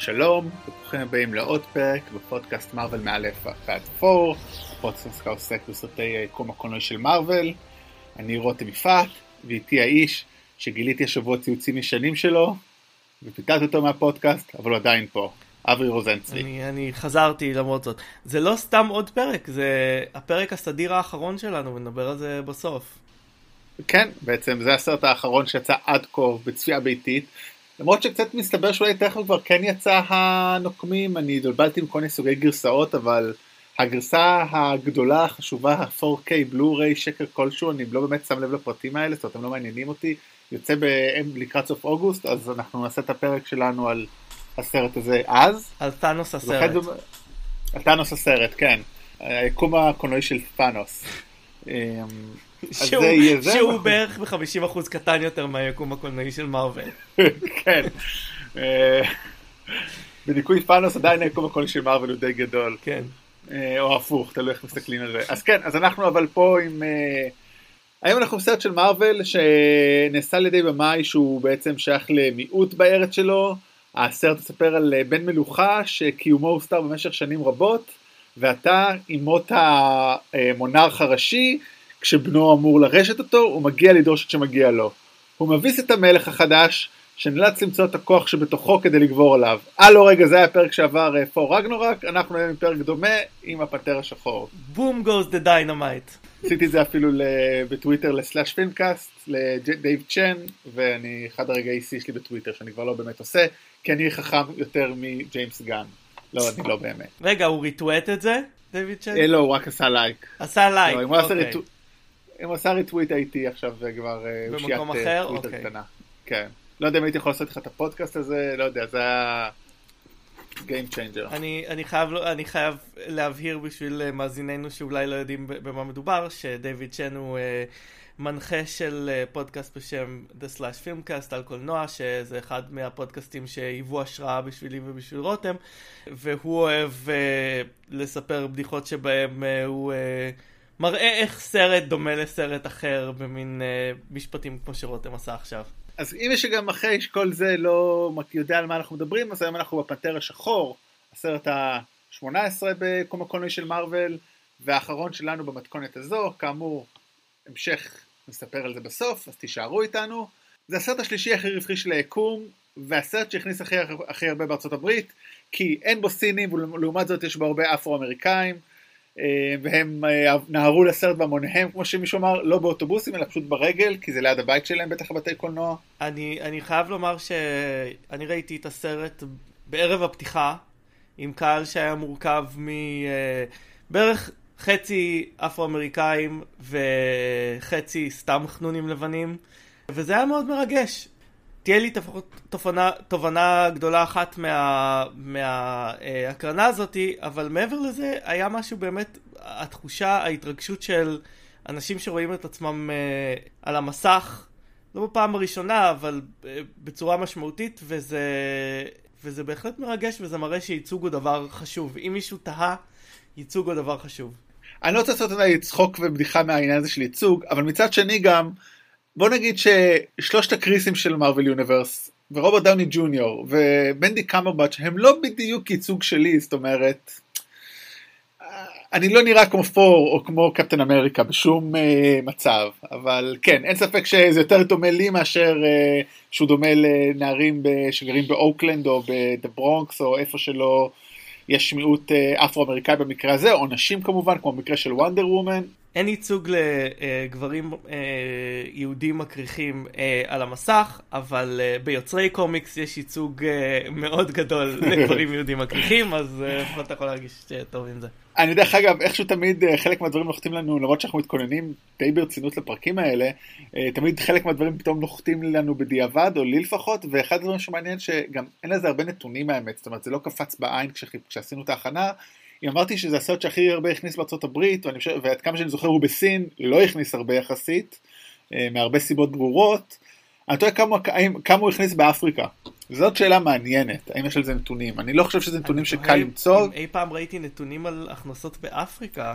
שלום, וברוכים הבאים לעוד פרק בפודקאסט מארוול מאלף ועד פור, פודקאסט העוסק בסרטי היקום הקולנועי של מארוול. אני רותם יפעת, ואיתי האיש שגיליתי השבוע ציוצים ישנים שלו, ופיתלתי אותו מהפודקאסט, אבל הוא עדיין פה. אברי רוזנצרי. אני, אני חזרתי למרות זאת. זה לא סתם עוד פרק, זה הפרק הסדיר האחרון שלנו, ונדבר על זה בסוף. כן, בעצם זה הסרט האחרון שיצא עד כה בצפייה ביתית. למרות שקצת מסתבר שאולי תכף כבר כן יצא הנוקמים, אני התבלבלתי עם כל מיני סוגי גרסאות, אבל הגרסה הגדולה, החשובה, ה-4K בלו-ריי שקר כלשהו, אני לא באמת שם לב לפרטים האלה, זאת אומרת הם לא מעניינים אותי, יוצא לקראת סוף אוגוסט, אז אנחנו נעשה את הפרק שלנו על הסרט הזה אז. על תאנוס הסרט. על תאנוס הסרט, כן. היקום הקולנועי של פאנוס. שהוא, שהוא בערך ב-50% קטן יותר מהיקום הקולנועי של מארוול. כן. אה, בניקוי פאנוס עדיין היקום הקולנועי של מארוול הוא די גדול. כן. אה, או הפוך, תלוי איך מסתכלים על זה. אז כן, אז אנחנו אבל פה עם... אה, היום אנחנו בסרט של מארוול שנעשה על ידי במאי שהוא בעצם שייך למיעוט בארץ שלו. הסרט מספר על בן מלוכה שקיומו הוסתר במשך שנים רבות, ועתה עם מות המונרך הראשי כשבן אמור לרשת אותו, הוא מגיע לדרוש את שמגיע לו. הוא מביס את המלך החדש, שנאלץ למצוא את הכוח שבתוכו כדי לגבור עליו. אה לא רגע, זה היה פרק שעבר ת'ור אה, רגנרוק, אנחנו היום עם פרק דומה עם הפנתר השחור. Boom goes the dynamite. עשיתי את זה אפילו בטוויטר ל Slash Filmcast, לדייב צ'ן, ואני אחד הרגעי שיא שלי בטוויטר שאני כבר לא באמת עושה, כי אני חכם יותר מג'יימס גן. לא, אני לא באמת. רגע, הוא retweet את זה, דייוויד צ'ן? אה, לא, הוא רק עשה לייק. עשה לייק, אוקיי. אם הוא עשה retweet הייתי עכשיו כבר אושיית אה, טוויטר אוקיי. כן. לא יודע אם הייתי יכול לעשות לך את הפודקאסט הזה, לא יודע, זה היה Game Changer. אני, אני, חייב, אני חייב להבהיר בשביל אה, מאזיננו שאולי לא יודעים במה מדובר, שדייוויד צ'ן הוא uh, מנחה של uh, פודקאסט בשם The Slash Filmcast על קולנוע, שזה אחד מהפודקאסטים שהיוו השראה בשבילי ובשביל רותם, והוא אוהב uh, לספר בדיחות שבהם uh, הוא... Uh, מראה איך סרט דומה לסרט אחר במין uh, משפטים כמו שרותם עשה עכשיו. אז אם יש גם אחרי שכל זה לא יודע על מה אנחנו מדברים, אז היום אנחנו בפנתר השחור, הסרט ה-18 בקום הקולנועי של מארוול, והאחרון שלנו במתכונת הזו, כאמור, המשך נספר על זה בסוף, אז תישארו איתנו. זה הסרט השלישי הכי רווחי של היקום, והסרט שהכניס הכי, הכי הרבה בארצות הברית, כי אין בו סינים, ולעומת זאת יש בו הרבה אפרו-אמריקאים. אה, והם אה, נהרו לסרט בהמוניהם, כמו שמישהו אמר, לא באוטובוסים, אלא פשוט ברגל, כי זה ליד הבית שלהם, בטח בבתי קולנוע. אני, אני חייב לומר שאני ראיתי את הסרט בערב הפתיחה, עם קהל שהיה מורכב מבערך אה, חצי אפרו-אמריקאים וחצי סתם חנונים לבנים, וזה היה מאוד מרגש. תהיה לי לפחות תובנה, גדולה אחת מההקרנה מה, אה, הזאתי, אבל מעבר לזה היה משהו באמת, התחושה, ההתרגשות של אנשים שרואים את עצמם אה, על המסך, לא בפעם הראשונה, אבל אה, בצורה משמעותית, וזה, וזה בהחלט מרגש, וזה מראה שייצוג הוא דבר חשוב. אם מישהו תהה, ייצוג הוא דבר חשוב. אני לא רוצה לעשות אולי צחוק ובדיחה מהעניין הזה של ייצוג, אבל מצד שני גם, בוא נגיד ששלושת הכריסים של מארוול יוניברס ורוברט דאוני ג'וניור ובנדיקט קמברבאץ' הם לא בדיוק ייצוג שלי זאת אומרת אני לא נראה כמו ת'ור או כמו קפטן אמריקה בשום uh, מצב אבל כן אין ספק שזה יותר דומה לי מאשר uh, שהוא דומה לנערים שגרים באוקלנד או ב the ברונקס או איפה שלא יש מיעוט uh, אפרו-אמריקאי במקרה הזה או נשים כמובן כמו במקרה של וונדר וומן אין ייצוג לגברים אה, יהודים מקריחים אה, על המסך, אבל אה, ביוצרי קומיקס יש ייצוג מאוד גדול לגברים יהודים מקריחים, אז אתה יכול להרגיש טוב עם זה. אני דרך אגב, איכשהו תמיד חלק מהדברים נוחתים לנו, למרות שאנחנו מתכוננים די ברצינות לפרקים האלה, תמיד חלק מהדברים פתאום נוחתים לנו בדיעבד, או לי לפחות, ואחד הדברים שמעניין שגם אין לזה הרבה נתונים האמת, זאת אומרת זה לא קפץ בעין כשעשינו את ההכנה, אם אמרתי שזה הסרט שהכי הרבה הכניס בארצות הברית, ועד כמה שאני זוכר הוא בסין לא הכניס הרבה יחסית, אה, מהרבה סיבות ברורות. אני תוהה כמה, כמה הוא הכניס באפריקה. זאת שאלה מעניינת, האם יש על זה נתונים. אני לא חושב שזה נתונים שקל למצוא. אי פעם ראיתי נתונים על הכנסות באפריקה.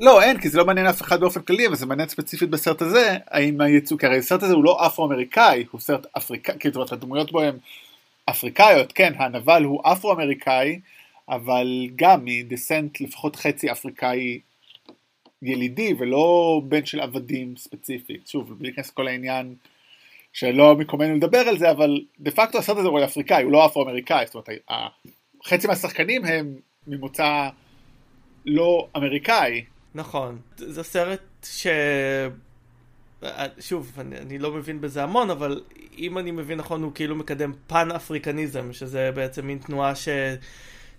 לא, אין, כי זה לא מעניין אף אחד באופן כללי, אבל זה מעניין ספציפית בסרט הזה, האם היצוא, כי הרי הסרט הזה הוא לא אפרו-אמריקאי, הוא סרט אפריקאי, כי זאת אומרת, הדמויות בו הן אפריקאיות, כן, הנבל הוא אפרו-אמריקאי, אבל גם מדסנט לפחות חצי אפריקאי ילידי, ולא בן של עבדים ספציפית. שוב, בלי להיכנס לכל העניין שלא מקומנו לדבר על זה, אבל דה פקטו הסרט הזה הוא אפריקאי, הוא לא אפרו-אמריקאי, זאת אומרת, חצי מהשחקנים הם ממוצא לא אמריקאי. נכון, זה סרט ש... שוב, אני, אני לא מבין בזה המון, אבל אם אני מבין נכון, הוא כאילו מקדם פן-אפריקניזם, שזה בעצם מין תנועה ש...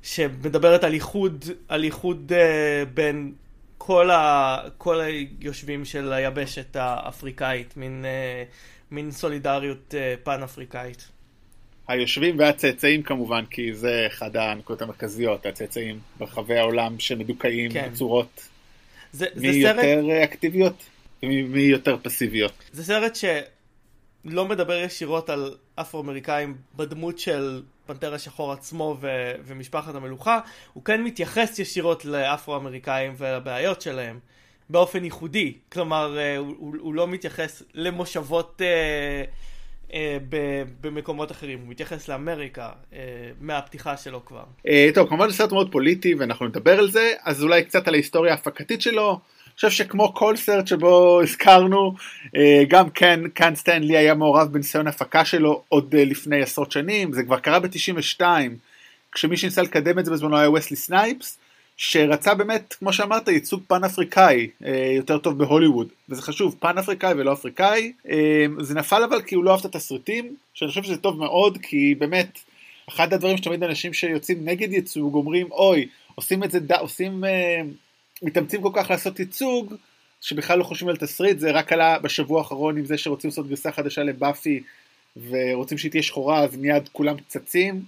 שמדברת על איחוד, על איחוד uh, בין כל, ה... כל היושבים של היבשת האפריקאית, מין, uh, מין סולידריות uh, פן-אפריקאית. היושבים והצאצאים כמובן, כי זה אחד הנקודות המרכזיות, הצאצאים ברחבי העולם שמדוכאים כן. בצורות זה, מי זה יותר סרט... אקטיביות ומי יותר פסיביות. זה סרט שלא מדבר ישירות על אפרו-אמריקאים בדמות של פנתר השחור עצמו ו- ומשפחת המלוכה, הוא כן מתייחס ישירות לאפרו-אמריקאים ולבעיות שלהם. באופן ייחודי, כלומר אה, הוא, הוא, הוא לא מתייחס למושבות אה, אה, במקומות אחרים, הוא מתייחס לאמריקה אה, מהפתיחה שלו כבר. אה, טוב, כמובן זה סרט מאוד פוליטי ואנחנו נדבר על זה, אז אולי קצת על ההיסטוריה ההפקתית שלו. חושב שכמו כל סרט שבו הזכרנו, גם כן, סטן לי היה מעורב בניסיון הפקה שלו עוד לפני עשרות שנים, זה כבר קרה ב-92, כשמי שניסה לקדם את זה בזמנו היה וסלי סנייפס, שרצה באמת, כמו שאמרת, ייצוג פן אפריקאי אה, יותר טוב בהוליווד, וזה חשוב, פן אפריקאי ולא אפריקאי. אה, זה נפל אבל כי הוא לא אהב את התסריטים, שאני חושב שזה טוב מאוד, כי באמת, אחד הדברים שתמיד אנשים שיוצאים נגד ייצוג אומרים, אוי, עושים את זה, עושים, אה, מתאמצים כל כך לעשות ייצוג, שבכלל לא חושבים על תסריט, זה רק עלה בשבוע האחרון עם זה שרוצים לעשות גרסה חדשה לבאפי ורוצים שהיא תהיה שחורה אז מיד כולם צצים.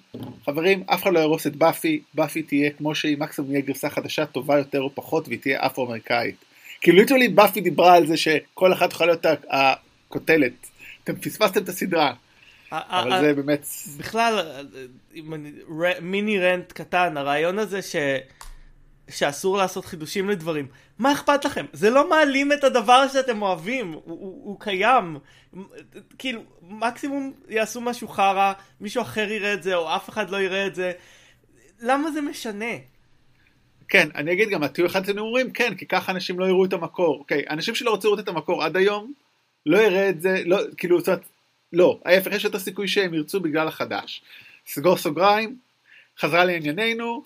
חברים, אף אחד לא ירוס את באפי, באפי תהיה כמו שהיא, מקסימום יהיה גרסה חדשה טובה יותר או פחות והיא תהיה אפרו-אמריקאית. כאילו ליטרלי באפי דיברה על זה שכל אחת יכולה להיות הכותלת. אתם פספסתם את הסדרה. אבל זה באמת... בכלל, מיני רנט קטן, הרעיון הזה ש... שאסור לעשות חידושים לדברים. מה אכפת לכם? זה לא מעלים את הדבר שאתם אוהבים, הוא, הוא, הוא קיים. כאילו, מקסימום יעשו משהו חרא, מישהו אחר יראה את זה, או אף אחד לא יראה את זה. למה זה משנה? כן, אני אגיד גם, הטיעון אחד אומרים, כן, כי ככה אנשים לא יראו את המקור. אוקיי, אנשים שלא רוצים לראות את המקור עד היום, לא יראה את זה, לא, כאילו, זאת לא, ההפך, יש את הסיכוי שהם ירצו בגלל החדש. סגור סוגריים, חזרה לענייננו.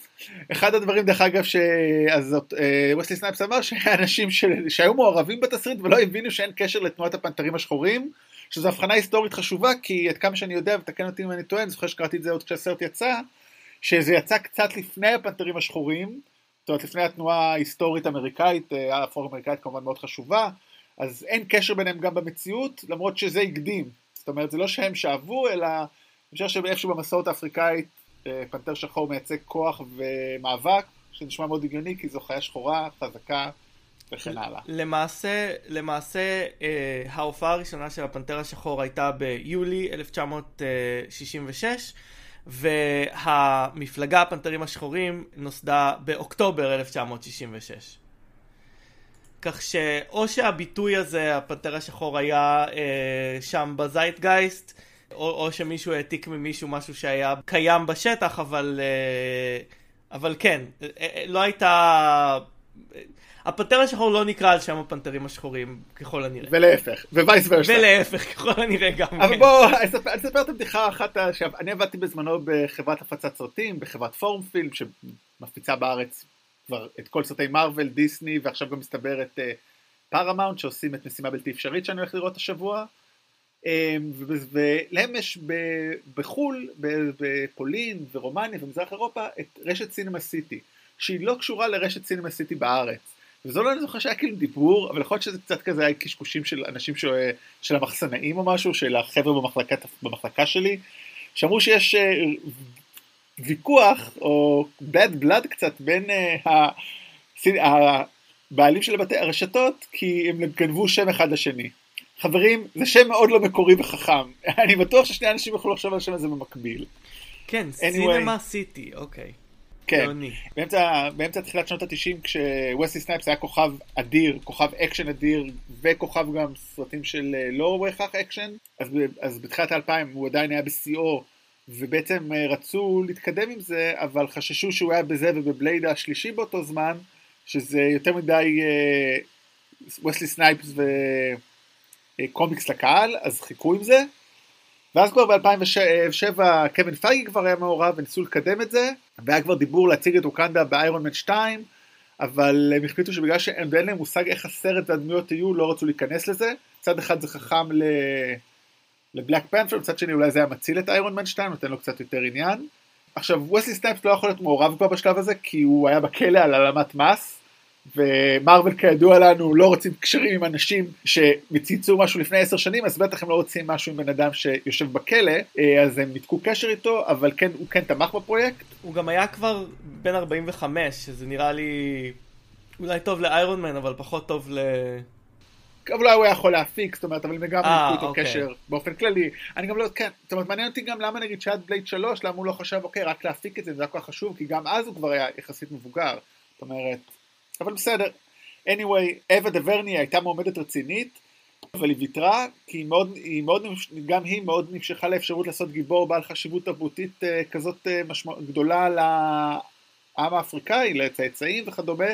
אחד הדברים דרך אגב שאז אה, סנייפס אמר שאנשים ש... שהיו מעורבים בתסריט ולא הבינו שאין קשר לתנועת הפנתרים השחורים, שזו הבחנה היסטורית חשובה כי עד כמה שאני יודע ותקן אותי אם אני אני זוכר שקראתי את זה עוד כשהסרט יצא, שזה יצא קצת לפני הפנתרים השחורים, זאת אומרת לפני התנועה ההיסטורית האמריקאית, אה, האפרו-אמריקאית כמובן מאוד חשובה, אז אין קשר ביניהם גם במציאות למרות שזה הקדים, זאת אומרת זה לא שהם שאבו אלא אני חושב שאיפשהו במסורת האפריקאית פנתר שחור מייצג כוח ומאבק, שנשמע מאוד הגיוני כי זו חיה שחורה, חזקה וכן הלאה. למעשה, למעשה אה, ההופעה הראשונה של הפנתר השחור הייתה ביולי 1966, והמפלגה הפנתרים השחורים נוסדה באוקטובר 1966. כך שאו שהביטוי הזה, הפנתר השחור, היה אה, שם בזייטגייסט, או, או שמישהו העתיק ממישהו משהו שהיה קיים בשטח, אבל, אה, אבל כן, אה, אה, לא הייתה... הפנתר השחור לא נקרא על שם הפנתרים השחורים, ככל הנראה. ולהפך, ווייס ורסה. ולהפך, ככל הנראה גם. אבל כן. בוא, אני אספר את הבדיחה אחת, אני עבדתי בזמנו בחברת הפצת סרטים, בחברת פורום פילם, שמפיצה בארץ כבר את כל סרטי מארוול, דיסני, ועכשיו גם מסתבר את פרמאונט, שעושים את משימה בלתי אפשרית שאני הולך לראות השבוע. אמ, ולהם יש בחו"ל, בפולין ורומניה ומזרח אירופה, את רשת סינמה סיטי, שהיא לא קשורה לרשת סינמה סיטי בארץ. וזה לא אני זוכר שהיה כאילו דיבור, אבל יכול להיות שזה קצת כזה היה קשקושים של אנשים ש... של המחסנאים או משהו, של החבר'ה במחלקה, במחלקה שלי, שאמרו שיש אה, ויכוח או bad blood קצת בין uh, הבעלים של הבתי הרשתות, כי הם גנבו שם אחד לשני. חברים, זה שם מאוד לא מקורי וחכם. אני בטוח ששני אנשים יוכלו לחשוב על השם הזה במקביל. כן, סינמה סיטי, אוקיי. כן, באמצע, באמצע תחילת שנות התשעים כשווסלי סנייפס היה כוכב אדיר, כוכב אקשן אדיר וכוכב גם סרטים של אה, לא בהכרח אקשן, אז, אז בתחילת האלפיים הוא עדיין היה בשיאו ובעצם רצו להתקדם עם זה, אבל חששו שהוא היה בזה ובבלייד השלישי באותו זמן, שזה יותר מדי וסלי סנייפס וקומיקס לקהל, אז חיכו עם זה. ואז כבר ב-2007 קווין פייגי כבר היה מעורב וניסו לקדם את זה, והיה כבר דיבור להציג את וואקנדה באיירון מן 2, אבל הם החליטו שבגלל שאין להם מושג איך הסרט והדמויות יהיו, לא רצו להיכנס לזה. מצד אחד זה חכם ל... ל Black Panther, מצד שני אולי זה היה מציל את איירון מן 2, נותן לו קצת יותר עניין. עכשיו, וסלי סנייפס לא יכול להיות מעורב כבר בשלב הזה, כי הוא היה בכלא על העלמת מס, ומארוול כידוע לנו לא רוצים קשרים עם אנשים שצייצו משהו לפני עשר שנים, אז בטח הם לא רוצים משהו עם בן אדם שיושב בכלא, אה, אז הם ניתקו קשר איתו, אבל כן, הוא כן תמך בפרויקט. הוא גם היה כבר בן 45, שזה נראה לי אולי טוב לאיירון מן, אבל פחות טוב ל... אבל אולי הוא היה יכול להפיק, זאת אומרת, אבל הם גם ניתקו איתו אוקיי. קשר באופן כללי. אני גם לא, כן, זאת אומרת, מעניין אותי גם למה נגיד שעד בלייד 3, למה הוא לא חשב, אוקיי, רק להפיק את זה, זה היה כל כך חשוב, כי גם אז הוא כבר היה יחסית מבוגר. זאת אומרת, אבל בסדר. anyway, אווה דברני הייתה מועמדת רצינית, אבל היא ויתרה, כי היא מאוד, היא מאוד, גם היא מאוד נמשכה לאפשרות לעשות גיבור בעל חשיבות תרבותית uh, כזאת uh, משמע, גדולה לעם האפריקאי, לצאצאים וכדומה,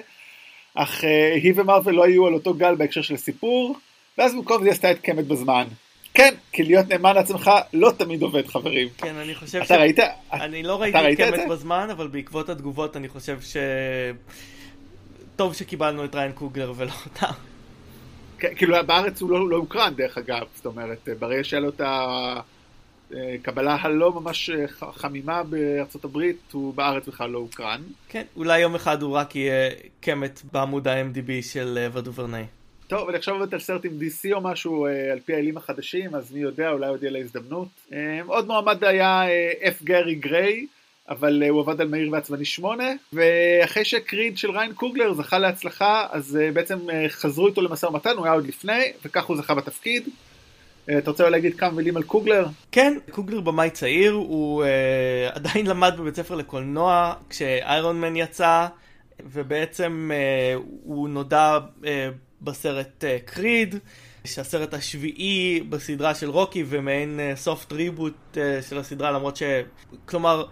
אך uh, היא ומרוויל לא היו על אותו גל בהקשר של הסיפור, ואז במקום זה היא עשתה את קמת בזמן. כן, כי להיות נאמן לעצמך לא תמיד עובד, חברים. כן, אני חושב אתה ש... ראית? אני לא ראיתי את קמת בזמן, אבל בעקבות התגובות אני חושב ש... טוב שקיבלנו את ריין קוגלר ולא אותה. כאילו בארץ הוא לא, לא הוקרן דרך אגב, זאת אומרת, ברגע שהיה לו את הקבלה הלא ממש חמימה בארצות הברית, הוא בארץ בכלל לא הוקרן. כן, אולי יום אחד הוא רק יהיה קמת בעמוד ה-MDB של ודוברנאי. טוב, אני עכשיו עובד על סרט עם DC או משהו על פי האלים החדשים, אז מי יודע, אולי עוד יהיה לה הזדמנות. עוד מועמד היה F. גרי גריי. אבל uh, הוא עבד על מהיר ועצבני 8, ואחרי שקריד של ריין קוגלר זכה להצלחה, אז uh, בעצם uh, חזרו איתו למשא ומתן, הוא היה עוד לפני, וכך הוא זכה בתפקיד. Uh, אתה רוצה להגיד כמה מילים על קוגלר? כן, קוגלר במאי צעיר, הוא uh, עדיין למד בבית ספר לקולנוע כשאיירון מן יצא, ובעצם uh, הוא נודע uh, בסרט קריד. uh, שהסרט השביעי בסדרה של רוקי ומעין סופט ריבוט של הסדרה למרות ש... כלומר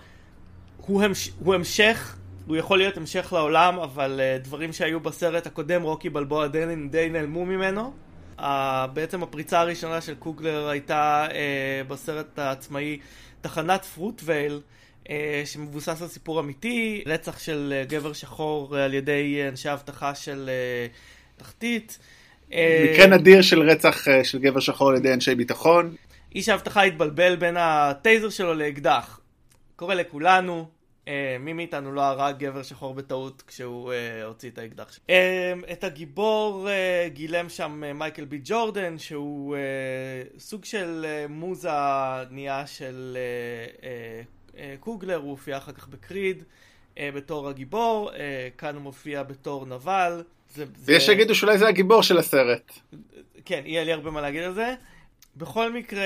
הוא, המש, הוא המשך, הוא יכול להיות המשך לעולם, אבל uh, דברים שהיו בסרט הקודם, רוקי בלבוע די, די נעלמו ממנו. Uh, בעצם הפריצה הראשונה של קוגלר הייתה uh, בסרט העצמאי תחנת פרוטווייל, uh, שמבוסס על סיפור אמיתי, רצח של uh, גבר שחור uh, על ידי אנשי אבטחה של uh, תחתית. מקרה נדיר של רצח uh, של גבר שחור על ידי אנשי ביטחון. איש האבטחה התבלבל בין הטייזר שלו לאקדח. קורה לכולנו, אה, מי מאיתנו לא הרג גבר שחור בטעות כשהוא אה, הוציא את האקדח שלו. אה, את הגיבור אה, גילם שם אה, מייקל בי ג'ורדן, שהוא אה, סוג של אה, מוזה נהיה של אה, אה, אה, קוגלר, הוא הופיע אחר כך בקריד. אה, בתור הגיבור, אה, כאן הוא מופיע בתור נבל. זה, זה... יש שיגידו שאולי זה הגיבור של הסרט. כן, יהיה לי הרבה מה להגיד על זה. בכל מקרה,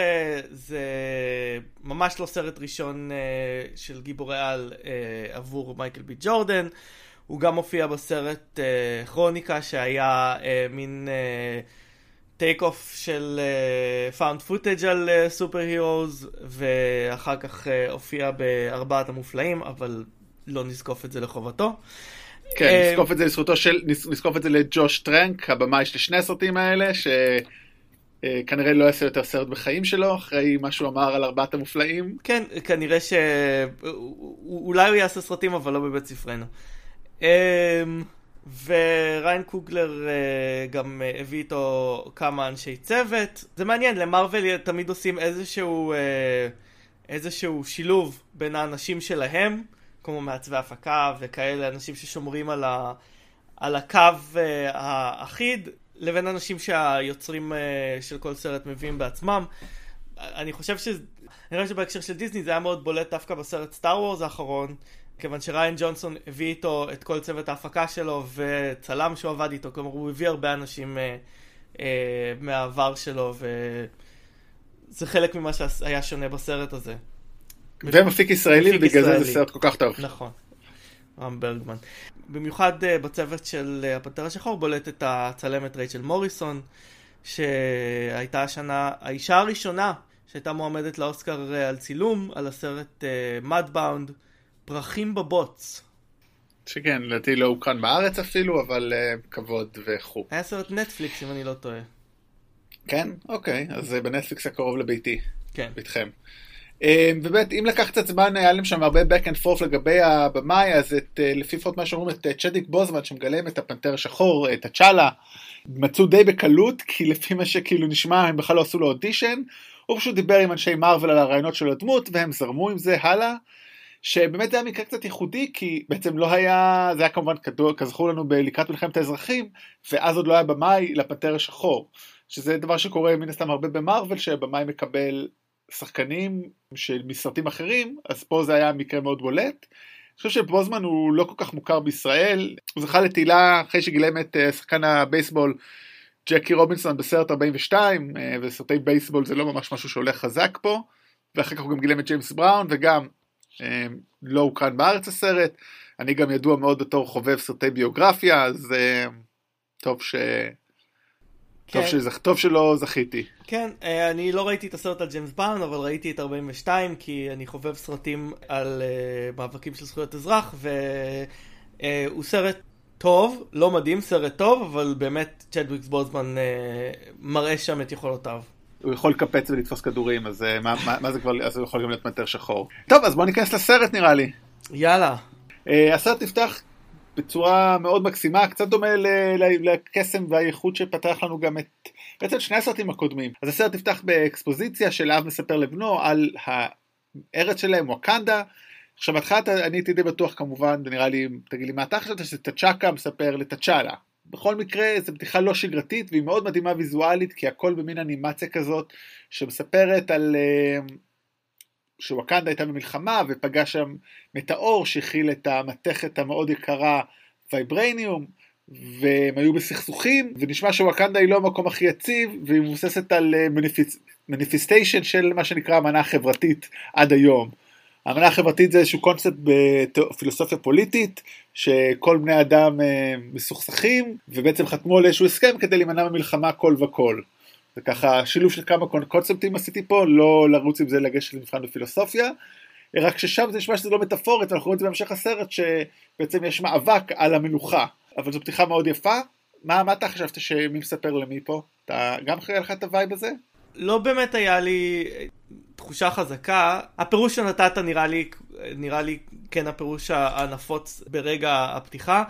זה ממש לא סרט ראשון uh, של גיבורי על uh, עבור מייקל בי ג'ורדן. הוא גם מופיע בסרט uh, כרוניקה שהיה uh, מין take אה, off של found אה, footage על super אה, heroes ואחר כך אה, הופיע בארבעת המופלאים אבל לא נזקוף את זה לחובתו. כן, נזקוף את זה לזכותו של, נזקוף את זה לג'וש טרנק, הבמאי של שני הסרטים האלה, ש... אה, כנראה לא יעשה יותר סרט בחיים שלו, אחרי מה שהוא אמר על ארבעת המופלאים. כן, כנראה ש... אולי הוא יעשה סרטים, אבל לא בבית ספרנו. אמ, וריין קוגלר אה, גם אה, הביא איתו כמה אנשי צוות. זה מעניין, למרוויל תמיד עושים איזשהו, איזשהו שילוב בין האנשים שלהם, כמו מעצבי הפקה וכאלה, אנשים ששומרים על, ה, על הקו האחיד, לבין אנשים שהיוצרים uh, של כל סרט מביאים בעצמם. אני חושב ש... אני חושב שבהקשר של דיסני זה היה מאוד בולט דווקא בסרט סטאר וורס האחרון, כיוון שריין ג'ונסון הביא איתו את כל צוות ההפקה שלו וצלם שהוא עבד איתו, כלומר הוא הביא הרבה אנשים uh, uh, מהעבר שלו וזה חלק ממה שהיה שונה בסרט הזה. ומפיק ישראלי, ובגלל זה זה סרט כל כך טוב. נכון. רם ברגמן. במיוחד uh, בצוות של uh, הפנתר השחור בולטת הצלמת רייצ'ל מוריסון, שהייתה השנה האישה הראשונה שהייתה מועמדת לאוסקר על צילום, על הסרט מדבאונד, uh, פרחים בבוץ. שכן, לדעתי לא הוקרן בארץ אפילו, אבל uh, כבוד וכו'. היה סרט נטפליקס אם אני לא טועה. כן? אוקיי, אז בנטפליקס הקרוב לביתי. כן. ביתכם. ובאמת, אם לקח קצת זמן, היה להם שם הרבה back and forth לגבי הבמאי, אז את, לפי לפחות מה שאומרים, את צ'דיק בוזמן שמגלם את הפנתר השחור, את הצ'אלה, מצאו די בקלות, כי לפי מה שכאילו נשמע, הם בכלל לא עשו לו אודישן, הוא פשוט דיבר עם אנשי מארוול על הרעיונות של הדמות, והם זרמו עם זה הלאה. שבאמת זה היה מקרה קצת ייחודי, כי בעצם לא היה, זה היה כמובן כזכור לנו לקראת מלחמת האזרחים, ואז עוד לא היה במאי לפנתר השחור. שזה דבר שקורה מן הסתם הרבה במרוויל, שבמאי מקבל שחקנים של מסרטים אחרים, אז פה זה היה מקרה מאוד בולט. אני חושב שבוזמן הוא לא כל כך מוכר בישראל, הוא זכה לתהילה אחרי שגילם את אה, שחקן הבייסבול ג'קי רובינסון בסרט 42, אה, וסרטי בייסבול זה לא ממש משהו שהולך חזק פה, ואחר כך הוא גם גילם את ג'יימס בראון, וגם אה, לא הוקרן בארץ הסרט. אני גם ידוע מאוד בתור חובב סרטי ביוגרפיה, אז טוב ש... טוב, כן. שזכ... טוב שלא זכיתי. כן, אה, אני לא ראיתי את הסרט על ג'יימס באון, אבל ראיתי את 42, כי אני חובב סרטים על uh, מאבקים של זכויות אזרח, והוא uh, סרט טוב, לא מדהים, סרט טוב, אבל באמת צ'דוויקס בוזמן uh, מראה שם את יכולותיו. הוא יכול לקפץ ולתפוס כדורים, אז uh, מה, מה, מה זה כבר, אז הוא יכול גם להיות מטר שחור. טוב, אז בוא ניכנס לסרט נראה לי. יאללה. Uh, הסרט נפתח בצורה מאוד מקסימה, קצת דומה לקסם והייחוד שפתח לנו גם את, בעצם שני הסרטים הקודמים. אז הסרט נפתח באקספוזיציה של אב מספר לבנו על הארץ שלהם, ווקנדה. עכשיו בהתחלה אני הייתי די בטוח כמובן, ונראה לי, תגיד לי מה אתה חשבת, שטצ'קה מספר לטצ'אלה. בכל מקרה זו בדיחה לא שגרתית והיא מאוד מדהימה ויזואלית כי הכל במין אנימציה כזאת שמספרת על אה, שווקנדה הייתה במלחמה ופגש שם מטאור שהכיל את המתכת המאוד יקרה וייברניום והם היו בסכסוכים ונשמע שווקנדה היא לא המקום הכי יציב והיא מבוססת על אה, מניפיסטיישן של מה שנקרא אמנה החברתית עד היום. האמנה החברתית זה איזשהו קונספט בפילוסופיה פוליטית שכל בני אדם אה, מסוכסכים ובעצם חתמו על איזשהו הסכם כדי להימנע ממלחמה כל וכל. זה ככה שילוב של כמה קונספטים עשיתי פה, לא לרוץ עם זה לגשת למבחן בפילוסופיה, רק ששם זה נשמע שזה לא מטאפורית, אנחנו רואים את זה בהמשך הסרט, שבעצם יש מאבק על המנוחה, אבל זו פתיחה מאוד יפה. מה, מה אתה חשבת שמי מספר למי פה? אתה גם אחראי לך את הווייב הזה? לא באמת היה לי תחושה חזקה. הפירוש שנתת נראה לי, נראה לי כן הפירוש הנפוץ ברגע הפתיחה.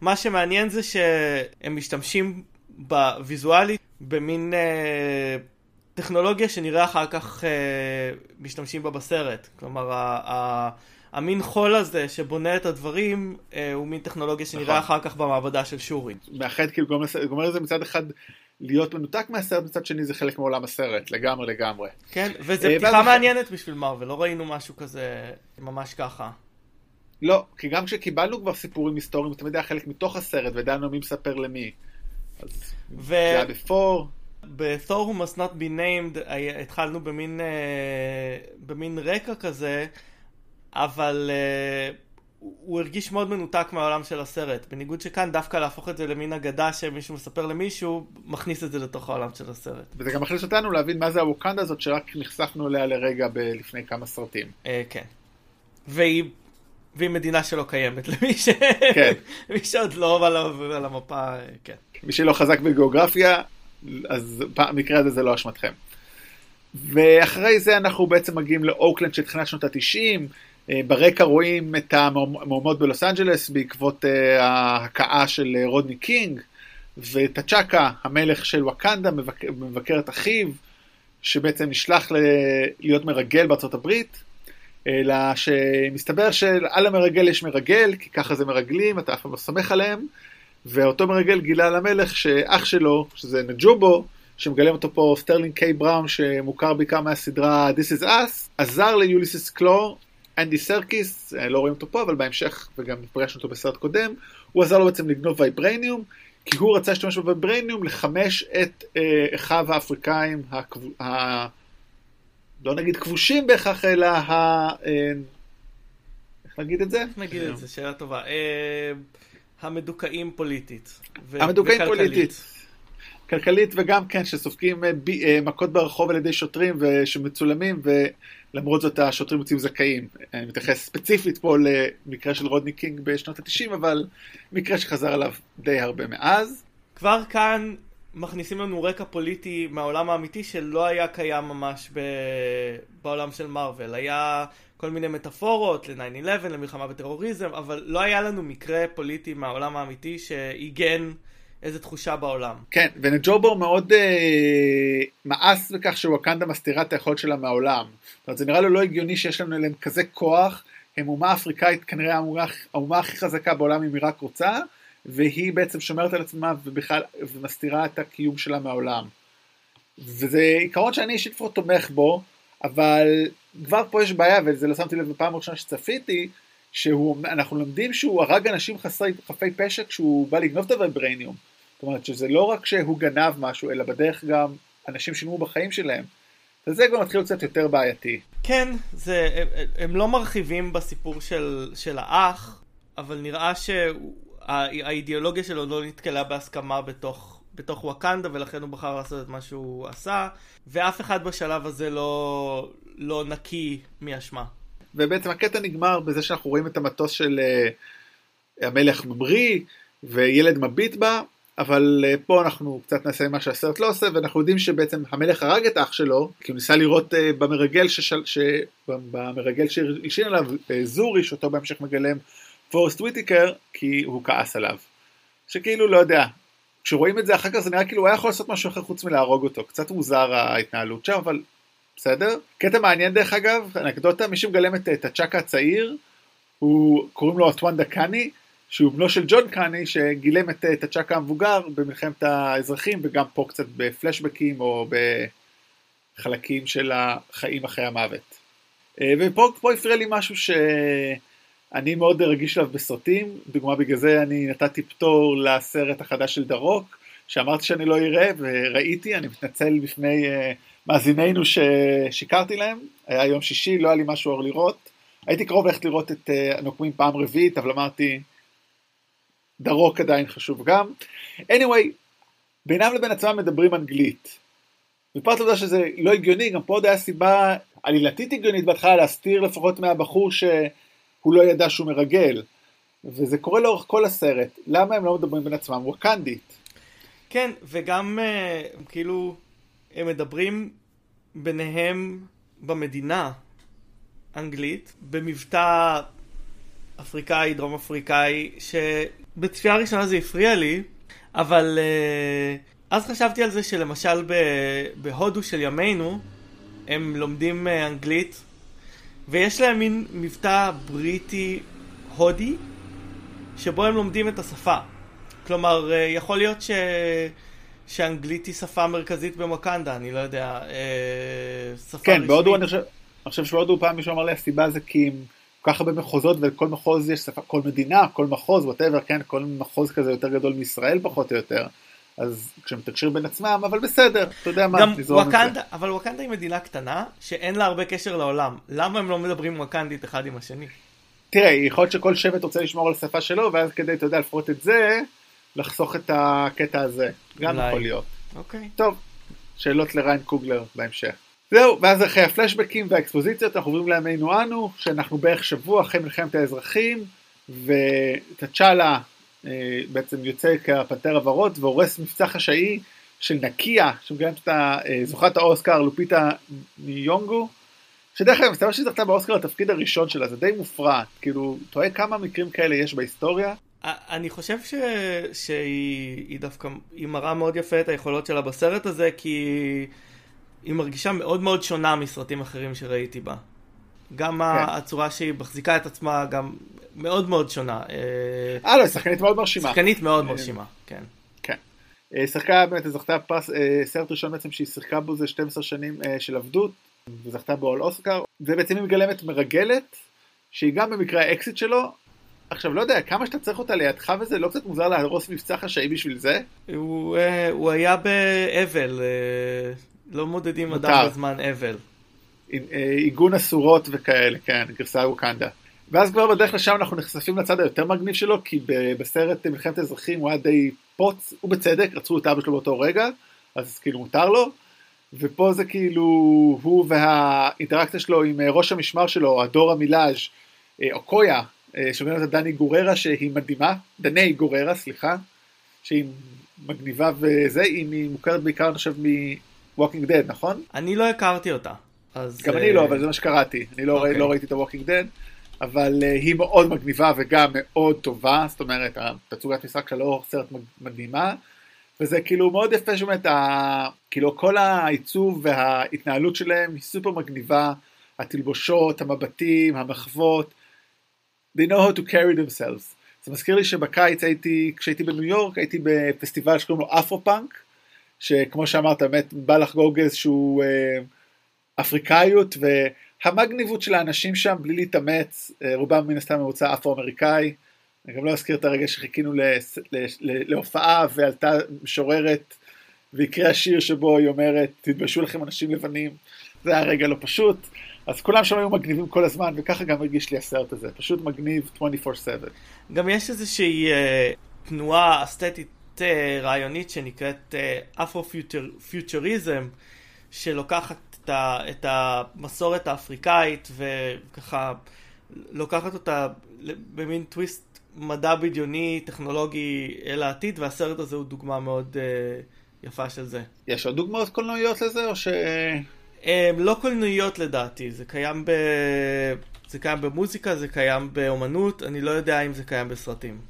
מה שמעניין זה שהם משתמשים בוויזואלית במין אה, טכנולוגיה שנראה אחר כך אה, משתמשים בה בסרט. כלומר, ה, ה, המין חול הזה שבונה את הדברים אה, הוא מין טכנולוגיה שנראה נכון. אחר כך במעבדה של שורי. מאחד כאילו גומר לזה מצד אחד להיות מנותק מהסרט, מצד שני זה חלק מעולם הסרט, לגמרי לגמרי. כן, וזו אה, פתיחה מעניינת בשביל מרוויל, לא ראינו משהו כזה ממש ככה. לא, כי גם כשקיבלנו כבר סיפורים היסטוריים, תמיד היה חלק מתוך הסרט, ודענו מי מספר למי. ו... זה היה בפור. ב-Thor who must not be named התחלנו במין, uh, במין רקע כזה, אבל uh, הוא הרגיש מאוד מנותק מהעולם של הסרט. בניגוד שכאן דווקא להפוך את זה למין אגדה שמישהו מספר למישהו, מכניס את זה לתוך העולם של הסרט. וזה גם מכניס אותנו להבין מה זה הווקנדה הזאת שרק נחשפנו אליה לרגע לפני כמה סרטים. Uh, כן. והיא והיא מדינה שלא קיימת, למי, ש... כן. למי שעוד לא על, על המפה, כן. מי שלא חזק בגיאוגרפיה, אז במקרה הזה זה לא אשמתכם. ואחרי זה אנחנו בעצם מגיעים לאוקלנד של תחילת שנות התשעים, אה, ברקע רואים את המהומות בלוס אנג'לס בעקבות אה, ההכאה של אה, רודני קינג, וט'צ'אקה, המלך של ווקנדה, מבקר, מבקר את אחיו, שבעצם נשלח להיות מרגל בארצות הברית, אלא שמסתבר שעל המרגל יש מרגל, כי ככה זה מרגלים, אתה אף פעם לא סומך עליהם, ואותו מרגל גילה למלך שאח שלו, שזה נג'ובו, שמגלם אותו פה סטרלינג קיי בראון, שמוכר בעיקר מהסדרה This is Us, עזר ליוליסיס קלור, אנדי סרקיס, אה, לא רואים אותו פה, אבל בהמשך, וגם פגשנו אותו בסרט קודם, הוא עזר לו בעצם לגנוב ויברניום, כי הוא רצה להשתמש בוויברניום לחמש את אה, אחיו האפריקאים, הכב... ה... לא נגיד כבושים בהכרח, אלא ה... אה, איך נגיד את זה? נגיד את זה? שאלה טובה. אה, המדוכאים פוליטית. המדוכאים פוליטית. כלכלית וגם כן שסופגים אה, ב- אה, מכות ברחוב על ידי שוטרים ושמצולמים ולמרות זאת השוטרים יוצאים זכאים. אני מתייחס ספציפית פה למקרה של רודני קינג בשנות ה-90 אבל מקרה שחזר עליו די הרבה מאז. כבר כאן מכניסים לנו רקע פוליטי מהעולם האמיתי שלא היה קיים ממש ב... בעולם של מארוול. היה כל מיני מטאפורות ל-9-11, למלחמה בטרוריזם, אבל לא היה לנו מקרה פוליטי מהעולם האמיתי שעיגן איזה תחושה בעולם. כן, ונג'ובו מאוד אה, מאס בכך שווקנדה מסתירה את היכולת שלה מהעולם. זאת אומרת, זה נראה לו לא הגיוני שיש לנו אליהם כזה כוח, הם אומה אפריקאית, כנראה האומה, האומה הכי חזקה בעולם אם היא רק רוצה, והיא בעצם שומרת על עצמה ובכלל, ומסתירה את הקיום שלה מהעולם. וזה עיקרון שאני אישית כבר תומך בו, אבל כבר פה יש בעיה, וזה לא שמתי לב בפעם הראשונה שצפיתי, שאנחנו לומדים שהוא הרג אנשים חסרי, חפי פשע כשהוא בא לגנוב את הוויברניום. זאת אומרת שזה לא רק שהוא גנב משהו, אלא בדרך גם אנשים שילמו בחיים שלהם. וזה כבר מתחיל קצת יותר בעייתי. כן, זה, הם, הם לא מרחיבים בסיפור של, של האח, אבל נראה שהאידיאולוגיה שלו לא נתקלה בהסכמה בתוך, בתוך ווקנדה, ולכן הוא בחר לעשות את מה שהוא עשה, ואף אחד בשלב הזה לא, לא נקי מאשמה. ובעצם הקטע נגמר בזה שאנחנו רואים את המטוס של uh, המלך ממריא, וילד מביט בה, אבל uh, פה אנחנו קצת נעשה מה שהסרט לא עושה, ואנחנו יודעים שבעצם המלך הרג את אח שלו, כי הוא ניסה לראות uh, במרגל, ששל, ש... במרגל שהלשין עליו uh, זורי, שאותו בהמשך מגלם פורסט וויטיקר, כי הוא כעס עליו. שכאילו, לא יודע, כשרואים את זה אחר כך זה נראה כאילו הוא היה יכול לעשות משהו אחר חוץ מלהרוג אותו. קצת מוזר ההתנהלות שם, אבל בסדר? קטע מעניין דרך אגב, אנקדוטה, מי שמגלם את, הצ'אקה הצעיר, הוא, קוראים לו אטואנדה קאני, שהוא בנו של ג'ון קאני, שגילם את, את הצ'אקה המבוגר במלחמת האזרחים, וגם פה קצת בפלשבקים או בחלקים של החיים אחרי המוות. אה, ופה הפריע לי משהו שאני מאוד רגיש אליו בסרטים, דוגמה בגלל זה אני נתתי פטור לסרט החדש של דרוק, שאמרתי שאני לא אראה וראיתי, אני מתנצל בפני uh, מאזינינו ששיקרתי להם, היה יום שישי, לא היה לי משהו אור לראות, הייתי קרוב ללכת לראות את uh, הנוקמים פעם רביעית, אבל אמרתי, דרוק עדיין חשוב גם. anyway, בינם לבין עצמם מדברים אנגלית. ופרט לעובדה שזה לא הגיוני, גם פה עוד היה סיבה עלילתית הגיונית בהתחלה להסתיר לפחות מהבחור שהוא לא ידע שהוא מרגל. וזה קורה לאורך כל הסרט. למה הם לא מדברים בין עצמם? ווקנדית. כן, וגם uh, כאילו הם מדברים ביניהם במדינה אנגלית, במבטא אפריקאי, דרום אפריקאי, שבצפייה ראשונה זה הפריע לי, אבל uh, אז חשבתי על זה שלמשל בהודו של ימינו, הם לומדים uh, אנגלית, ויש להם מין מבטא בריטי הודי, שבו הם לומדים את השפה. כלומר, יכול להיות ש... שאנגלית היא שפה מרכזית במקנדה, אני לא יודע, אה, שפה כן. כן, בהודו אני חושב, אני חושב שבהודו פעם מישהו אמר לי, הסיבה זה כי עם כל כך הרבה מחוזות ולכל מחוז יש שפה, כל מדינה, כל מחוז, ווטאבר, כן, כל מחוז כזה יותר גדול מישראל פחות או יותר. אז כשמתקשרים בין עצמם, אבל בסדר, אתה יודע מה, גם ווקנדה, אבל ווקנדה היא מדינה קטנה, שאין לה הרבה קשר לעולם. למה הם לא מדברים ווקנדית אחד עם השני? תראה, יכול להיות שכל שבט רוצה לשמור על השפה שלו, ואז כדי, אתה יודע, לפחות את זה, לחסוך את הקטע הזה. גם אולי. יכול להיות. אוקיי. טוב, שאלות לריין קוגלר בהמשך. זהו, ואז אחרי הפלשבקים והאקספוזיציות אנחנו עוברים לימינו אנו, שאנחנו בערך שבוע אחרי מלחמת האזרחים, ותצ'אלה בעצם יוצא כפנתר הוורוד והורס מבצע חשאי של נקיה, שמגלמת את אה, זוכת האוסקר לופיטה ניונגו, שדרך אגב, מסתבר שהיא זכתה באוסקר לתפקיד הראשון שלה, זה די מופרע, כאילו, רואה כמה מקרים כאלה יש בהיסטוריה? אני חושב ש... שהיא דווקא, היא מראה מאוד יפה את היכולות שלה בסרט הזה, כי היא מרגישה מאוד מאוד שונה מסרטים אחרים שראיתי בה. גם כן. הצורה שהיא מחזיקה את עצמה גם מאוד מאוד שונה. אה, לא, היא שחקנית מאוד מרשימה. שחקנית מאוד מרשימה, כן. כן. אה, שיחקה באמת, זכתה פרס, אה, סרט ראשון בעצם שהיא שיחקה בו זה 12 שנים של עבדות, וזכתה בו על אוסקר, ובעצם היא מגלמת מרגלת, שהיא גם במקרה האקסית שלו, עכשיו לא יודע, כמה שאתה צריך אותה לידך וזה, לא קצת מוזר להרוס מבצע חשאי בשביל זה? הוא, הוא היה באבל, לא מודדים. אדם בזמן אבל. אה, עיגון אסורות וכאלה, כן, גרסה ווקנדה. ואז כבר בדרך לשם אנחנו נחשפים לצד היותר מגניב שלו, כי בסרט מלחמת האזרחים הוא היה די פוץ, ובצדק, רצחו את אבא שלו באותו רגע, אז כאילו מותר לו, ופה זה כאילו הוא והאינטראקציה שלו עם אה, ראש המשמר שלו, הדור המילאז' או קויה, שאומרים את דני גוררה שהיא מדהימה, דני גוררה, סליחה, שהיא מגניבה וזה, היא מוכרת בעיקר חושב מ-Walking Dead, נכון? אני לא הכרתי אותה. אז... גם אני לא, אבל זה מה שקראתי, אני לא, okay. אוקיי. לא ראיתי את ה-Walking Dead. אבל uh, היא מאוד מגניבה וגם מאוד טובה, זאת אומרת, התצוגת משחק שלה לא סרט מדהימה, וזה כאילו מאוד יפה שבאמת, ה... כאילו כל העיצוב וההתנהלות שלהם היא סופר מגניבה, התלבושות, המבטים, המחוות, they know how to carry themselves. זה מזכיר לי שבקיץ הייתי, כשהייתי בניו יורק, הייתי בפסטיבל שקוראים לו אפרו-פאנק, שכמו שאמרת, באמת בא לחגוג איזשהו אה, אפריקאיות, והמגניבות של האנשים שם, בלי להתאמץ, אה, רובם מן הסתם ממוצע אפרו-אמריקאי. אני גם לא אזכיר את הרגע שחיכינו להופעה ועלתה משוררת והקריאה שיר שבו היא אומרת, תתביישו לכם אנשים לבנים. זה היה רגע לא פשוט. אז כולם שם היו מגניבים כל הזמן, וככה גם הרגיש לי הסרט הזה, פשוט מגניב 24/7. גם יש איזושהי uh, תנועה אסתטית uh, רעיונית שנקראת אפרו-פיוטריזם, שלוקחת את, ה, את המסורת האפריקאית וככה לוקחת אותה במין טוויסט מדע בדיוני, טכנולוגי אל העתיד, והסרט הזה הוא דוגמה מאוד uh, יפה של זה. יש עוד דוגמאות קולנועיות לזה, או ש... הם לא קולנועיות לדעתי, זה קיים, ב... זה קיים במוזיקה, זה קיים באומנות, אני לא יודע אם זה קיים בסרטים.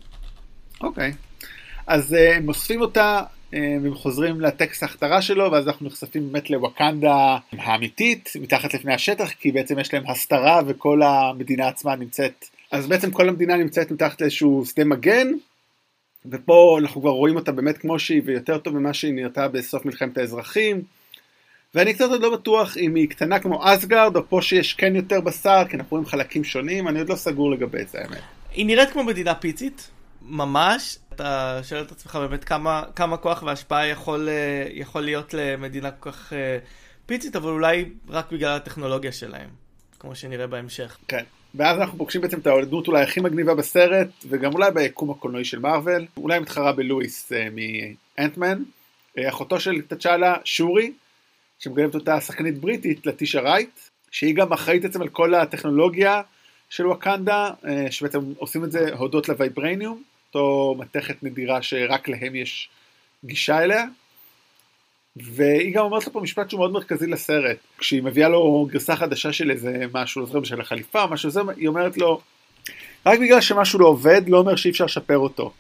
אוקיי, okay. אז uh, הם אוספים אותה, והם חוזרים לטקסט ההכתרה שלו, ואז אנחנו נחשפים באמת לווקנדה האמיתית, מתחת לפני השטח, כי בעצם יש להם הסתרה וכל המדינה עצמה נמצאת, אז בעצם כל המדינה נמצאת מתחת לאיזשהו שדה מגן, ופה אנחנו כבר רואים אותה באמת כמו שהיא, ויותר טוב ממה שהיא נראתה בסוף מלחמת האזרחים. ואני קצת עוד לא בטוח אם היא קטנה כמו אסגרד, או פה שיש כן יותר בשר, כי אנחנו רואים חלקים שונים, אני עוד לא סגור לגבי זה האמת. היא נראית כמו מדינה פיצית, ממש. אתה שואל את עצמך באמת כמה, כמה כוח והשפעה יכול, אה, יכול להיות למדינה כל כך אה, פיצית, אבל אולי רק בגלל הטכנולוגיה שלהם, כמו שנראה בהמשך. כן. ואז אנחנו פוגשים בעצם את הדמות אולי הכי מגניבה בסרט, וגם אולי ביקום הקולנועי של מארוול, אולי מתחרה בלואיס uh, מאנטמן, אחותו של תצ'אלה, שורי, שמגלמת אותה שחקנית בריטית, לטישה רייט, שהיא גם אחראית בעצם על כל הטכנולוגיה של ווקנדה, אה, שבעצם עושים את זה הודות לוויברניום, אותו מתכת נדירה שרק להם יש גישה אליה. והיא גם אומרת לו פה משפט שהוא מאוד מרכזי לסרט. כשהיא מביאה לו גרסה חדשה של איזה משהו, לא של החליפה משהו זה, היא אומרת לו, רק בגלל שמשהו לא עובד, לא אומר שאי אפשר לשפר אותו.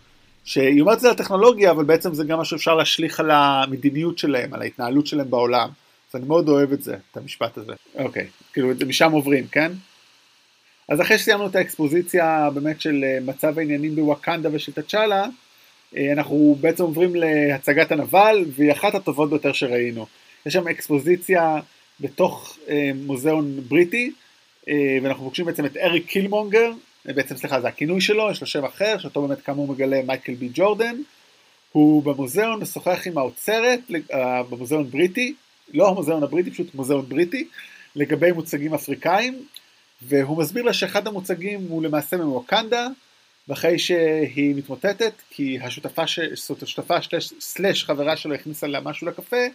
שהיא אומרת את זה על הטכנולוגיה, אבל בעצם זה גם משהו שאפשר להשליך על המדיניות שלהם, על ההתנהלות שלהם בעולם. אז אני מאוד אוהב את זה, את המשפט הזה. אוקיי, כאילו משם עוברים, כן? אז אחרי שסיימנו את האקספוזיציה באמת של אה, מצב העניינים בוואקנדה ושל תצ'אלה, אה, אנחנו בעצם עוברים להצגת הנבל, והיא אחת הטובות ביותר שראינו. יש שם אקספוזיציה בתוך אה, מוזיאון בריטי, ואנחנו פוגשים בעצם את אריק קילמונגר, בעצם סליחה זה הכינוי שלו, יש לו שם אחר, שאותו באמת כאמור מגלה מייקל בי ג'ורדן. הוא במוזיאון משוחח עם האוצרת, במוזיאון בריטי, לא המוזיאון הבריטי, פשוט מוזיאון בריטי, לגבי מוצגים אפריקאים, והוא מסביר לה שאחד המוצגים הוא למעשה ממוקנדה, ואחרי שהיא מתמוטטת, כי השותפה, ש... זאת השותפה סלאש חברה שלו הכניסה לה משהו לקפה,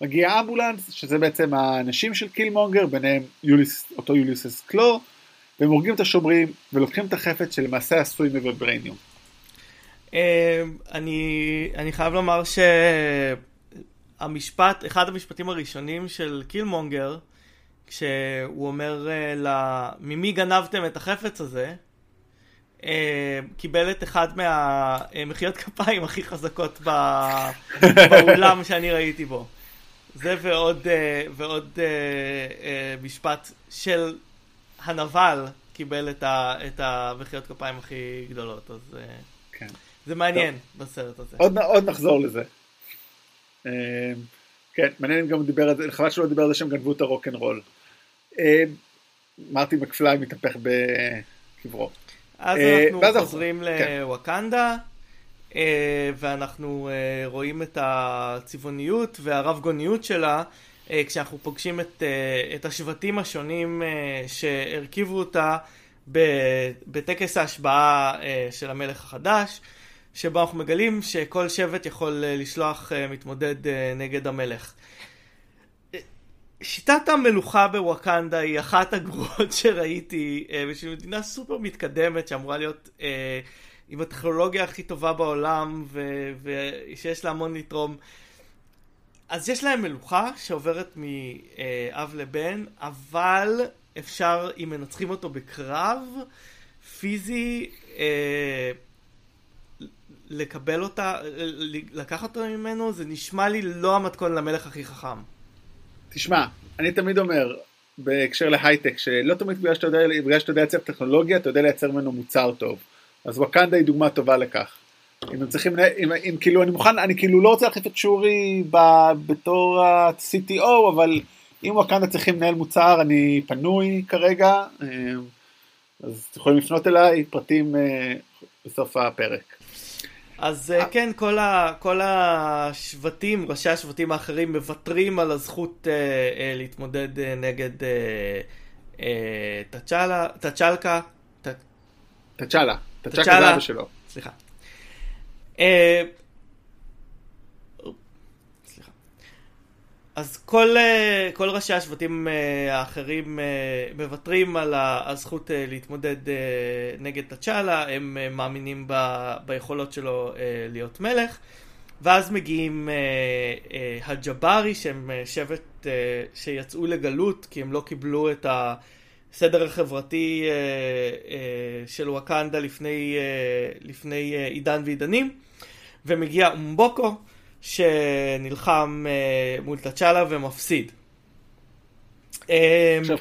מגיע אמבולנס, שזה בעצם האנשים של קילמונגר, ביניהם יוליס, אותו יוליסס קלו, והם הורגים את השומרים ולוקחים את החפץ שלמעשה עשוי מוויברניום. אה, אני חייב לומר ש... המשפט, אחד המשפטים הראשונים של קילמונגר, כשהוא אומר uh, ל... ממי גנבתם את החפץ הזה, uh, קיבל את אחד מהמחיאות כפיים הכי חזקות. באולם שאני ראיתי בו. זה ועוד, ועוד משפט של הנבל קיבל את, ה... את המחיאות כפיים הכי גדולות, אז כן. זה מעניין טוב. בסרט הזה. עוד, עוד נחזור לזה. כן, מעניין גם דיבר על זה, חבל שלא דיבר על זה שהם גנבו את הרוקנרול. אמ, מרטי מקפליי מתהפך בקברו. אז אה, אנחנו חוזרים כן. לווקנדה, אה, ואנחנו אה, רואים את הצבעוניות והרב גוניות שלה, כשאנחנו פוגשים את, את השבטים השונים שהרכיבו אותה בטקס ההשבעה של המלך החדש, שבו אנחנו מגלים שכל שבט יכול לשלוח מתמודד נגד המלך. שיטת המלוכה בווקנדה היא אחת הגרועות שראיתי בשביל מדינה סופר מתקדמת שאמורה להיות אה, עם הטכנולוגיה הכי טובה בעולם ושיש לה המון לתרום. אז יש להם מלוכה שעוברת מאב לבן, אבל אפשר, אם מנצחים אותו בקרב פיזי, אה, לקבל אותה, לקחת אותה ממנו, זה נשמע לי לא המתכון למלך הכי חכם. תשמע, אני תמיד אומר, בהקשר להייטק, שלא תמיד בגלל שאתה יודע, בגלל שאתה יודע לייצר טכנולוגיה, אתה יודע לייצר ממנו מוצר טוב. אז ווקנדה היא דוגמה טובה לכך. אם הם צריכים, אם, אם כאילו אני מוכן, אני כאילו לא רוצה להחליף את שורי ב, בתור ה-CTO, אבל אם ווקנדה צריכים לנהל מוצר, אני פנוי כרגע, אה, אז אתם יכולים לפנות אליי, פרטים אה, בסוף הפרק. אז אה, כן, כל, ה, כל השבטים, ראשי השבטים האחרים מוותרים על הזכות אה, אה, להתמודד אה, נגד אה, אה, תצ'אלה, תצ'לקה. תצ'אלה, תצ'אלה זה אבא שלו. סליחה. אה, אז כל, אה, כל ראשי השבטים אה, האחרים מוותרים על הזכות להתמודד נגד תצ'אלה, הם מאמינים ב, ביכולות שלו להיות מלך, ואז מגיעים הג'בארי שהם שבט שיצאו לגלות כי הם לא קיבלו את הסדר החברתי של וואקנדה לפני, לפני עידן ועידנים. ומגיע אומבוקו שנלחם uh, מול תצ'אלה ומפסיד. אה, עכשיו,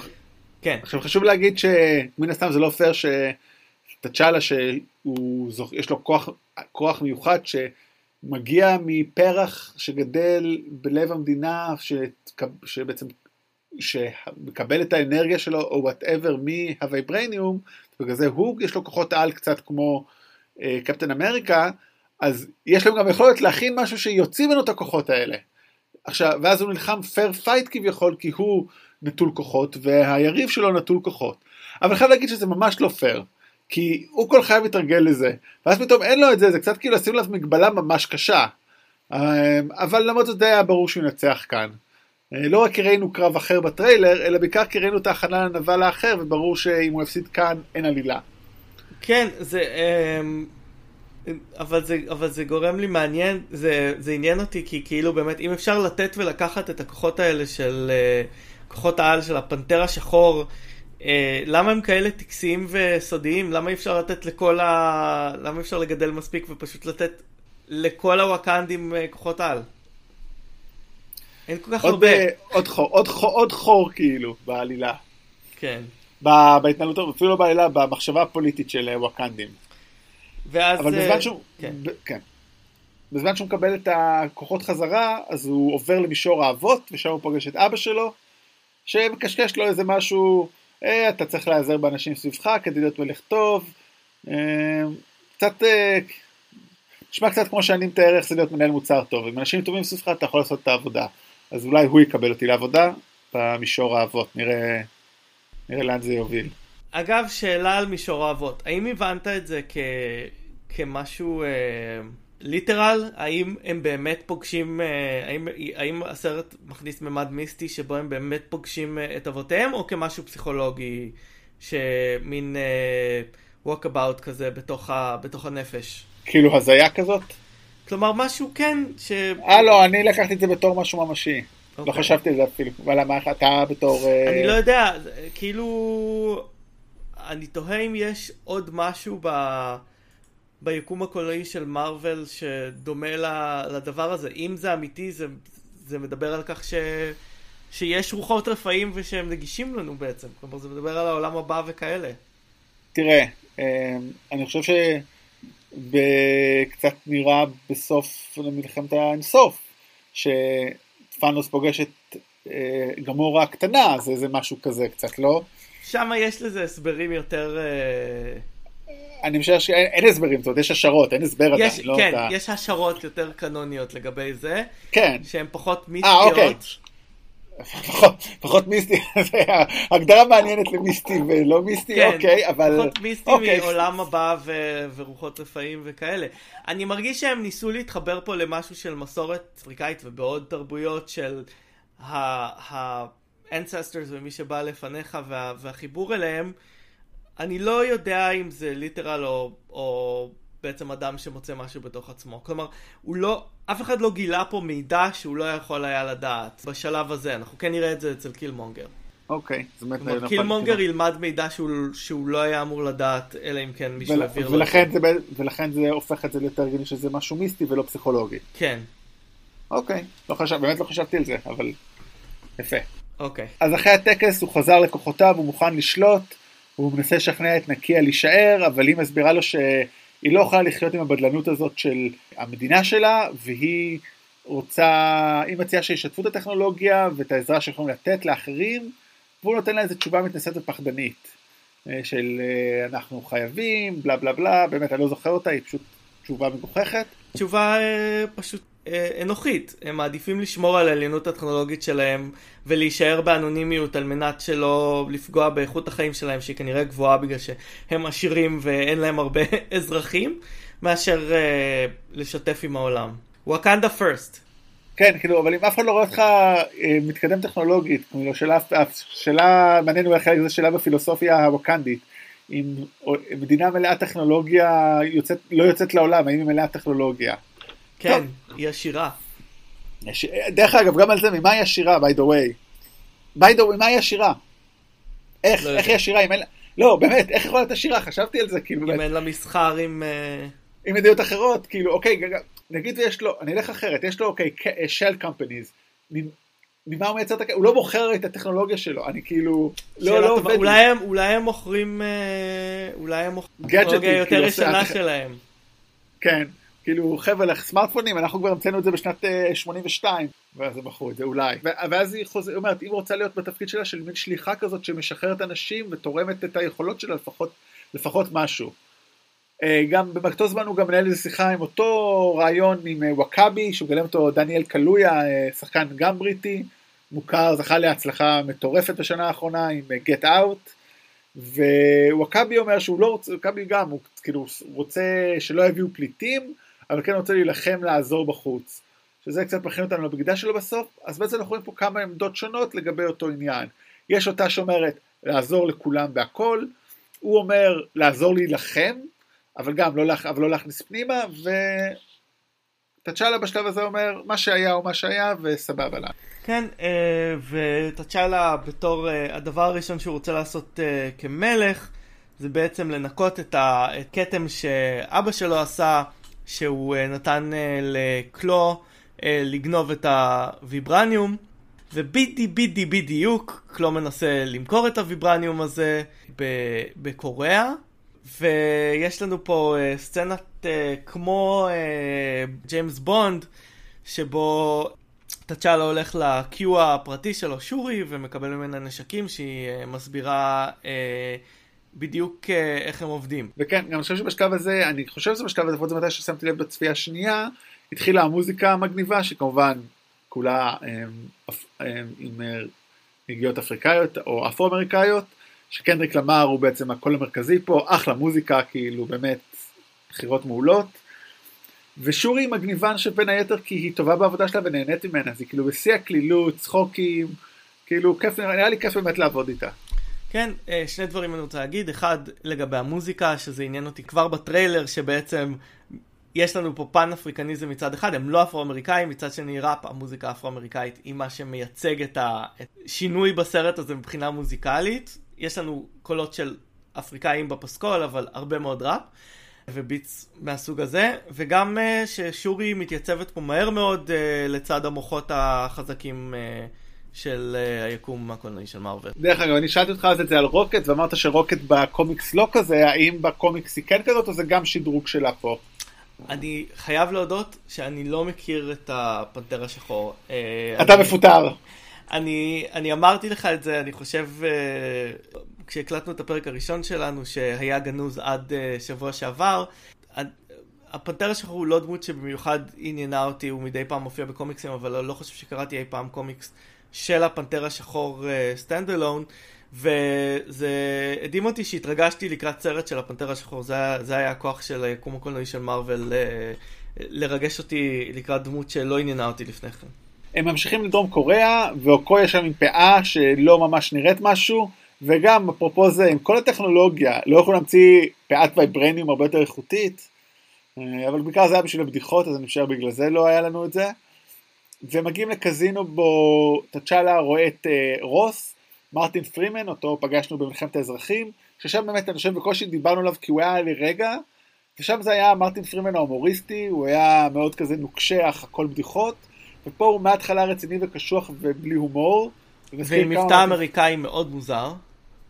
כן. עכשיו חשוב להגיד שמן הסתם זה לא פייר שט'צ'אלה שיש לו כוח, כוח מיוחד שמגיע מפרח שגדל בלב המדינה ש, שבעצם שמקבל את האנרגיה שלו או whatever מהוויברניום, בגלל זה הוא יש לו כוחות על קצת כמו אה, קפטן אמריקה אז יש להם גם יכולת להכין משהו שיוציא ממנו את הכוחות האלה. עכשיו, ואז הוא נלחם fair fight כביכול, כי הוא נטול כוחות, והיריב שלו נטול כוחות. אבל אני חייב להגיד שזה ממש לא פייר, כי הוא כל חייו מתרגל לזה, ואז פתאום אין לו את זה, זה קצת כאילו לשים עליו מגבלה ממש קשה. אמ, אבל למרות זאת די היה ברור שהוא ינצח כאן. אה, לא רק כי ראינו קרב אחר בטריילר, אלא בעיקר כי ראינו את ההכנה לנבל האחר, וברור שאם הוא יפסיד כאן, אין עלילה. כן, זה... אבל זה, אבל זה גורם לי מעניין, זה, זה עניין אותי כי כאילו באמת אם אפשר לתת ולקחת את הכוחות האלה של uh, כוחות העל של הפנתר השחור, uh, למה הם כאלה טקסיים וסודיים? למה אי אפשר לתת לכל ה... למה אי אפשר לגדל מספיק ופשוט לתת לכל הוואקנדים uh, כוחות על? אין כל כך עוד, הרבה. עוד חור, עוד חור, עוד חור כאילו בעלילה. כן. בהתנהלות, אפילו לא בעלילה, במחשבה הפוליטית של וואקנדים. ואז... אבל בזמן שהוא... כן. ב... כן. בזמן שהוא מקבל את הכוחות חזרה, אז הוא עובר למישור האבות, ושם הוא פוגש את אבא שלו, שמקשקש לו איזה משהו, אה, אתה צריך להיעזר באנשים סביבך כדי להיות מלך טוב. אה, קצת, אה, נשמע קצת כמו שאני מתאר איך זה להיות מנהל מוצר טוב. עם אנשים טובים סביבך אתה יכול לעשות את העבודה. אז אולי הוא יקבל אותי לעבודה במישור האבות, נראה, נראה לאן זה יוביל. אגב, שאלה על מישור האבות. האם הבנת את זה כ... כמשהו אה, ליטרל? האם הם באמת פוגשים, אה, האם, האם הסרט מכניס ממד מיסטי שבו הם באמת פוגשים אה, את אבותיהם, או כמשהו פסיכולוגי, שמין אה, walkabout כזה בתוך, ה, בתוך הנפש? כאילו הזיה כזאת? כלומר, משהו כן, ש... אה, לא, אני לקחתי את זה בתור משהו ממשי. Okay. לא אוקיי. חשבתי על זה אפילו, אבל למה אתה בתור... אה, אני לא יודע, כאילו... אני תוהה אם יש עוד משהו ב... ביקום הקולנועי של מארוול שדומה לדבר הזה. אם זה אמיתי, זה, זה מדבר על כך ש... שיש רוחות רפאים ושהם נגישים לנו בעצם. כלומר, זה מדבר על העולם הבא וכאלה. תראה, אמ, אני חושב שקצת נראה בסוף מלחמת האינסוף, שפאנוס פוגש את אה, גמורה הקטנה, זה, זה משהו כזה קצת, לא? שם יש לזה הסברים יותר... אה, אני משער שאין הסברים, זאת אומרת, יש השערות, אין הסבר עדיין. לא כן, אתה... יש השערות יותר קנוניות לגבי זה. כן. שהן פחות מיסטיות. אה, אוקיי. פחות מיסטי, הגדרה מעניינת למיסטי ולא מיסטי, כן, אוקיי, אבל... פחות מיסטי אוקיי. מעולם הבא ו... ורוחות רפאים וכאלה. אני מרגיש שהם ניסו להתחבר פה למשהו של מסורת אפריקאית ובעוד תרבויות של ה-ancestors ומי שבא לפניך וה... והחיבור אליהם. אני לא יודע אם זה ליטרל או, או בעצם אדם שמוצא משהו בתוך עצמו. כלומר, הוא לא, אף אחד לא גילה פה מידע שהוא לא יכול היה לדעת בשלב הזה. אנחנו כן נראה את זה אצל קילמונגר. אוקיי, זאת אומרת, נכון, קילמונגר כאילו. ילמד מידע שהוא, שהוא לא היה אמור לדעת, אלא אם כן מישהו העביר לו. ולכן זה, ולכן זה הופך את זה ליותר הגיוני שזה משהו מיסטי ולא פסיכולוגי. כן. אוקיי, לא חשב, באמת לא חשבתי על זה, אבל יפה. אוקיי. אז אחרי הטקס הוא חזר לכוחותיו, הוא מוכן לשלוט, הוא מנסה לשכנע את נקיה להישאר, אבל היא מסבירה לו שהיא לא יכולה לחיות עם הבדלנות הזאת של המדינה שלה, והיא רוצה, היא מציעה שישתפו את הטכנולוגיה ואת העזרה שיכולים לתת לאחרים, והוא נותן לה איזו תשובה מתנשאת ופחדנית, אה, של אה, אנחנו חייבים, בלה בלה בלה, באמת אני לא זוכר אותה, היא פשוט תשובה מגוחכת. תשובה אה, פשוט אנוכית. הם מעדיפים לשמור על העליונות הטכנולוגית שלהם ולהישאר באנונימיות על מנת שלא לפגוע באיכות החיים שלהם שהיא כנראה גבוהה בגלל שהם עשירים ואין להם הרבה אזרחים מאשר uh, לשתף עם העולם. וואקנדה פרסט. כן, כאילו, אבל אם אף אחד לא רואה אותך uh, מתקדם טכנולוגית, כאילו, שאלה, שאלה מעניין אולי חלק זה שאלה בפילוסופיה הווקנדית. אם מדינה מלאה טכנולוגיה יוצאת, לא יוצאת לעולם, האם היא מלאה טכנולוגיה? כן, היא עשירה. דרך אגב, גם על זה, ממה היא עשירה, by the way? by the way, ממה היא עשירה? איך, לא איך היא עשירה? אם אין לה... לא, באמת, איך יכולה להיות עשירה? חשבתי על זה, כאילו... אם אין לה מסחר עם... אה, עם מדינות אחרות, כאילו, אוקיי, נגיד ויש לו, אני אלך אחרת, יש לו, אוקיי, של קמפניז, ממה הוא מייצר את הכסף? הוא לא מוכר את הטכנולוגיה שלו, אני כאילו, לא, לא עובד. אולי הם מוכרים, אה, אולי הם מוכרים טכנולוגיה יותר ישנה שלהם. כן, כאילו חבר'ה סמארטפונים אנחנו כבר המצאנו את זה בשנת 82 אה, ואז הם בחרו את זה אולי. ואז היא חוזרת, אומרת אם רוצה להיות בתפקיד שלה של מין שליחה כזאת שמשחררת אנשים ותורמת את היכולות שלה לפחות, לפחות משהו. אה, גם במקטו זמן הוא גם מנהל איזה שיחה עם אותו רעיון עם אה, וואקאבי שהוא גלם אותו דניאל קלויה שחקן גם בריטי מוכר זכה להצלחה מטורפת בשנה האחרונה עם גט אאוט ווואקאבי אומר שהוא לא רוצה, וואקאבי גם הוא כאילו רוצה שלא יביאו פליטים אבל כן רוצה להילחם לעזור בחוץ. שזה קצת מכין אותנו לבגידה שלו בסוף, אז בעצם אנחנו רואים פה כמה עמדות שונות לגבי אותו עניין. יש אותה שאומרת לעזור לכולם בהכל, הוא אומר לעזור להילחם, אבל גם לא, לה, אבל לא להכניס פנימה, ותצ'אלה בשלב הזה אומר מה שהיה הוא מה שהיה וסבבה לה. כן, אה, ותצ'אלה בתור אה, הדבר הראשון שהוא רוצה לעשות אה, כמלך, זה בעצם לנקות את הכתם שאבא שלו עשה שהוא uh, נתן uh, לקלו uh, לגנוב את הוויברניום, ובידי בידי בדיוק קלו מנסה למכור את הוויברניום הזה בקוריאה, ויש לנו פה סצנת כמו ג'יימס בונד, שבו תצ'אלה הולך ל-Q הפרטי שלו, שורי, ומקבל ממנה נשקים שהיא מסבירה uh, בדיוק אה, איך הם עובדים. וכן, גם אני חושב שבשלב הזה, אני חושב שזה בשלב הזה, לפחות זה מתי ששמתי לב בצפייה השנייה, התחילה המוזיקה המגניבה, שכמובן כולה אמ, אמ, עם אה, נגיעות אפריקאיות או אפרו-אמריקאיות, שקנדריק למר הוא בעצם הקול המרכזי פה, אחלה מוזיקה, כאילו באמת בחירות מעולות. ושורי מגניבה שבין היתר כי היא טובה בעבודה שלה ונהנית ממנה, אז היא כאילו בשיא הקלילות, צחוקים, כאילו כיף, נראה לי כיף באמת לעבוד איתה. כן, אה, שני דברים אני רוצה להגיד. אחד, לגבי המוזיקה, שזה עניין אותי כבר בטריילר, שבעצם יש לנו פה פן אפריקניזם מצד אחד, הם לא אפרו-אמריקאים, מצד שני ראפ, המוזיקה האפרו-אמריקאית היא מה שמייצג את השינוי בסרט הזה מבחינה מוזיקלית. יש לנו קולות של אפריקאים בפסקול, אבל הרבה מאוד ראפ. ו beats מהסוג הזה, וגם אה, ששורי מתייצבת פה מהר מאוד אה, לצד המוחות החזקים של אה, היקום הקולנועי של מארוול. דרך אגב, אני שאלתי אותך אז את זה על רוקט, ואמרת שרוקט בקומיקס לא כזה, האם בקומיקס היא כן כזאת, או זה גם שדרוג שלה פה? אני חייב להודות שאני לא מכיר את הפנתר השחור. אה, אתה אני, מפוטר. אני, אני אמרתי לך את זה, אני חושב, אה, כשהקלטנו את הפרק הראשון שלנו, שהיה גנוז עד אה, שבוע שעבר, הפנתר השחור הוא לא דמות שבמיוחד עניינה אותי, הוא מדי פעם מופיע בקומיקסים, אבל אני לא חושב שקראתי אי פעם קומיקס של הפנתר השחור stand אה, alone, וזה הדהים אותי שהתרגשתי לקראת סרט של הפנתר השחור, זה, זה היה הכוח של היקום הקולנועי של מארוול, uh, לרגש אותי לקראת דמות שלא עניינה אותי לפני כן. הם ממשיכים לדרום קוריאה, ואוקויה שם עם פאה שלא ממש נראית משהו, וגם אפרופו זה, עם כל הטכנולוגיה, לא יכולו להמציא פאת וייברניום הרבה יותר איכותית, אה, אבל בעיקר זה היה בשביל הבדיחות, אז אני חושב בגלל זה לא היה לנו את זה. ומגיעים לקזינו בו תצ'אלה רואה את uh, רוס, מרטין פרימן, אותו פגשנו במלחמת האזרחים, ששם באמת אני חושב בקושי דיברנו עליו כי הוא היה לרגע, ושם זה היה מרטין פרימן ההומוריסטי, הוא היה מאוד כזה נוקשח, הכל בדיחות, ופה הוא מההתחלה רציני וקשוח ובלי הומור. ועם מבטא אמריקאי מאוד מוזר.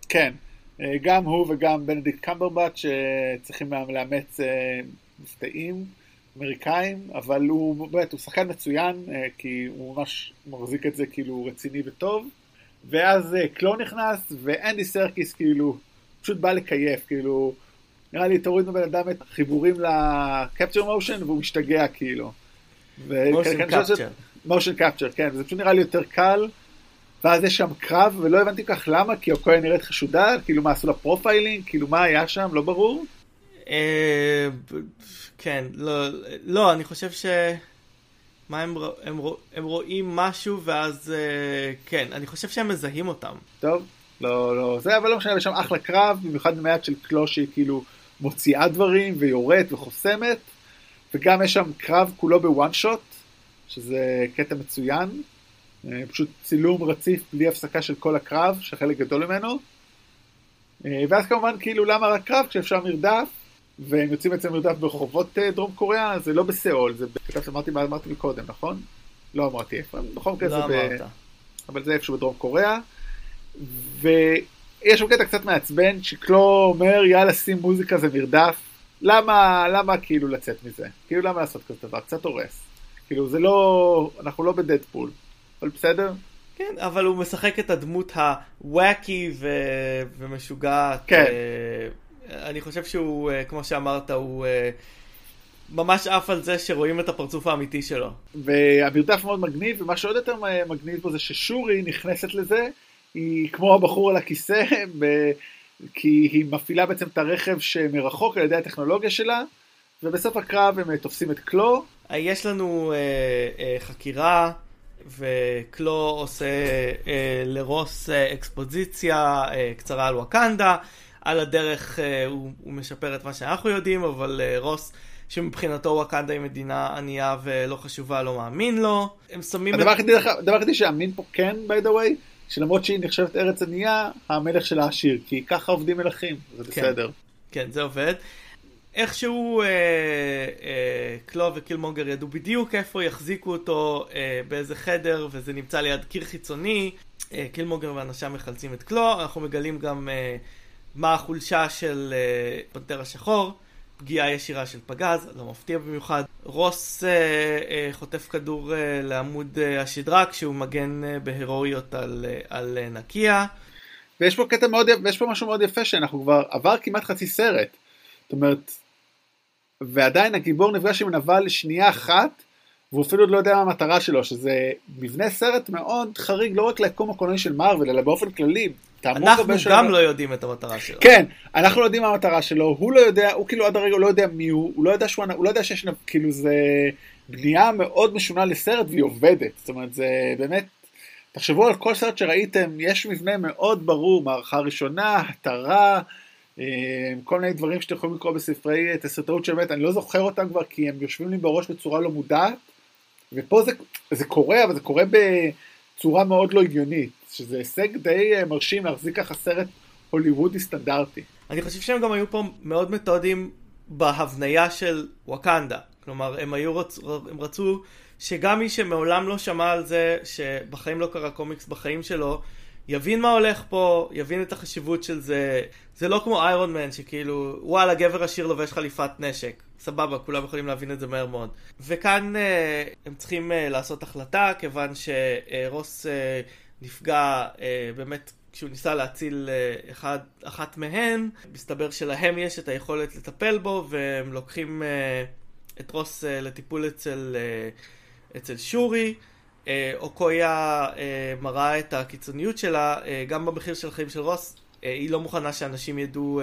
כן, אה, גם הוא וגם בנדיקט קמברבט שצריכים לאמץ אה, מבטאים אמריקאים, אבל הוא באמת, הוא שחקן מצוין, אה, כי הוא ממש מחזיק את זה כאילו רציני וטוב. ואז קלו נכנס, ואנדי סרקיס כאילו פשוט בא לקייף, כאילו, נראה לי תוריד מבן אדם את החיבורים ל capture motion והוא משתגע כאילו. motion capture. motion capture, כן, זה פשוט נראה לי יותר קל. ואז יש שם קרב, ולא הבנתי כל כך למה, כי אוקויה נראית חשודה, כאילו מה עשו לה profiling, כאילו מה היה שם, לא ברור? אה, כן, לא, לא, אני חושב ש... מה הם, הם, הם רואים משהו ואז אה, כן, אני חושב שהם מזהים אותם. טוב, לא, לא, זה אבל לא משנה, יש שם אחלה קרב, במיוחד במעט של קלו שהיא כאילו מוציאה דברים ויורדת וחוסמת, וגם יש שם קרב כולו בוואן שוט, שזה קטע מצוין. אה, פשוט צילום רציף בלי הפסקה של כל הקרב, שחלק גדול ממנו. ואז כמובן כאילו למה רק קרב כשאפשר מרדף, והם יוצאים בעצם מרדף ברחובות אה, דרום קוריאה, זה לא בסיאול, זה כתב שאמרתי מה אמרתי מקודם, נכון? לא אמרתי איפה, בכל מקרה לא זה ב... אבל זה איפשהו בדרום קוריאה. ויש שם קטע קצת מעצבן, שקלו אומר יאללה שים מוזיקה זה מרדף. למה, למה כאילו לצאת מזה? כאילו למה לעשות כזה דבר? קצת הורס. כאילו זה לא, אנחנו לא בדדפול. אבל בסדר. כן, אבל הוא משחק את הדמות הוואקי ו... ומשוגעת. כן. אה, אני חושב שהוא, אה, כמו שאמרת, הוא אה, ממש עף על זה שרואים את הפרצוף האמיתי שלו. והמרדף מאוד מגניב, ומה שעוד יותר מגניב פה זה ששורי נכנסת לזה, היא כמו הבחור על הכיסא. כי היא מפעילה בעצם את הרכב שמרחוק על ידי הטכנולוגיה שלה, ובסוף הקרב הם תופסים את קלו. יש לנו אה, אה, חקירה. וקלו עושה אה, לרוס אה, אקספוזיציה אה, קצרה על וואקנדה. על הדרך אה, הוא, הוא משפר את מה שאנחנו יודעים, אבל אה, רוס, שמבחינתו וואקנדה היא מדינה ענייה ולא חשובה, לא מאמין לו. הם שמים... הדבר היחידי שאמין פה כן, by the way, שלמרות שהיא נחשבת ארץ ענייה, המלך שלה עשיר, כי ככה עובדים מלכים, זה כן, בסדר. כן, זה עובד. איכשהו אה, אה, קלו וקילמונגר ידעו בדיוק איפה יחזיקו אותו, אה, באיזה חדר, וזה נמצא ליד קיר חיצוני. אה, קילמונגר ואנשיו מחלצים את קלו, אנחנו מגלים גם אה, מה החולשה של אה, פנתר השחור, פגיעה ישירה של פגז, לא מפתיע במיוחד. רוס אה, אה, חוטף כדור אה, לעמוד אה, השדרה כשהוא מגן אה, בהירואיות על, אה, על אה, נקיה. ויש פה קטע מאוד, ויש פה משהו מאוד יפה שאנחנו כבר עבר כמעט חצי סרט. זאת אומרת, ועדיין הגיבור נפגש עם נבל לשנייה אחת, והוא אפילו עוד לא יודע מה המטרה שלו, שזה מבנה סרט מאוד חריג, לא רק ליקום הקולנועי של מארוול, אלא באופן כללי. אנחנו גם של... לא יודעים את המטרה שלו. כן, אנחנו לא יודעים מה המטרה שלו, הוא לא יודע, הוא כאילו עד הרגע לא יודע מי הוא, הוא לא יודע, שהוא, הוא לא יודע שיש, כאילו זה בנייה מאוד משונה לסרט והיא עובדת, זאת אומרת זה באמת, תחשבו על כל סרט שראיתם, יש מבנה מאוד ברור, מערכה ראשונה, התרה, אה, כל מיני דברים שאתם יכולים לקרוא בספרי תסרטאות שבאמת, אני לא זוכר אותם כבר כי הם יושבים לי בראש בצורה לא מודעת, ופה זה, זה קורה, אבל זה קורה בצורה מאוד לא הגיונית, שזה הישג די אה, מרשים להחזיק ככה סרט הוליוודי סטנדרטי. אני חושב שהם גם היו פה מאוד מתודיים בהבניה של וואקנדה. כלומר, הם, היו רצ... הם רצו שגם מי שמעולם לא שמע על זה, שבחיים לא קרא קומיקס בחיים שלו, יבין מה הולך פה, יבין את החשיבות של זה. זה לא כמו איירון מן שכאילו, וואלה, גבר עשיר לובש חליפת נשק. סבבה, כולם יכולים להבין את זה מהר מאוד. וכאן אה, הם צריכים אה, לעשות החלטה, כיוון שרוס אה, נפגע אה, באמת כשהוא ניסה להציל אה, אחד, אחת מהן. מסתבר שלהם יש את היכולת לטפל בו, והם לוקחים אה, את רוס אה, לטיפול אצל, אה, אצל שורי. אה, אוקויה אה, מראה את הקיצוניות שלה, אה, גם במחיר של החיים של רוס, היא לא מוכנה שאנשים ידעו,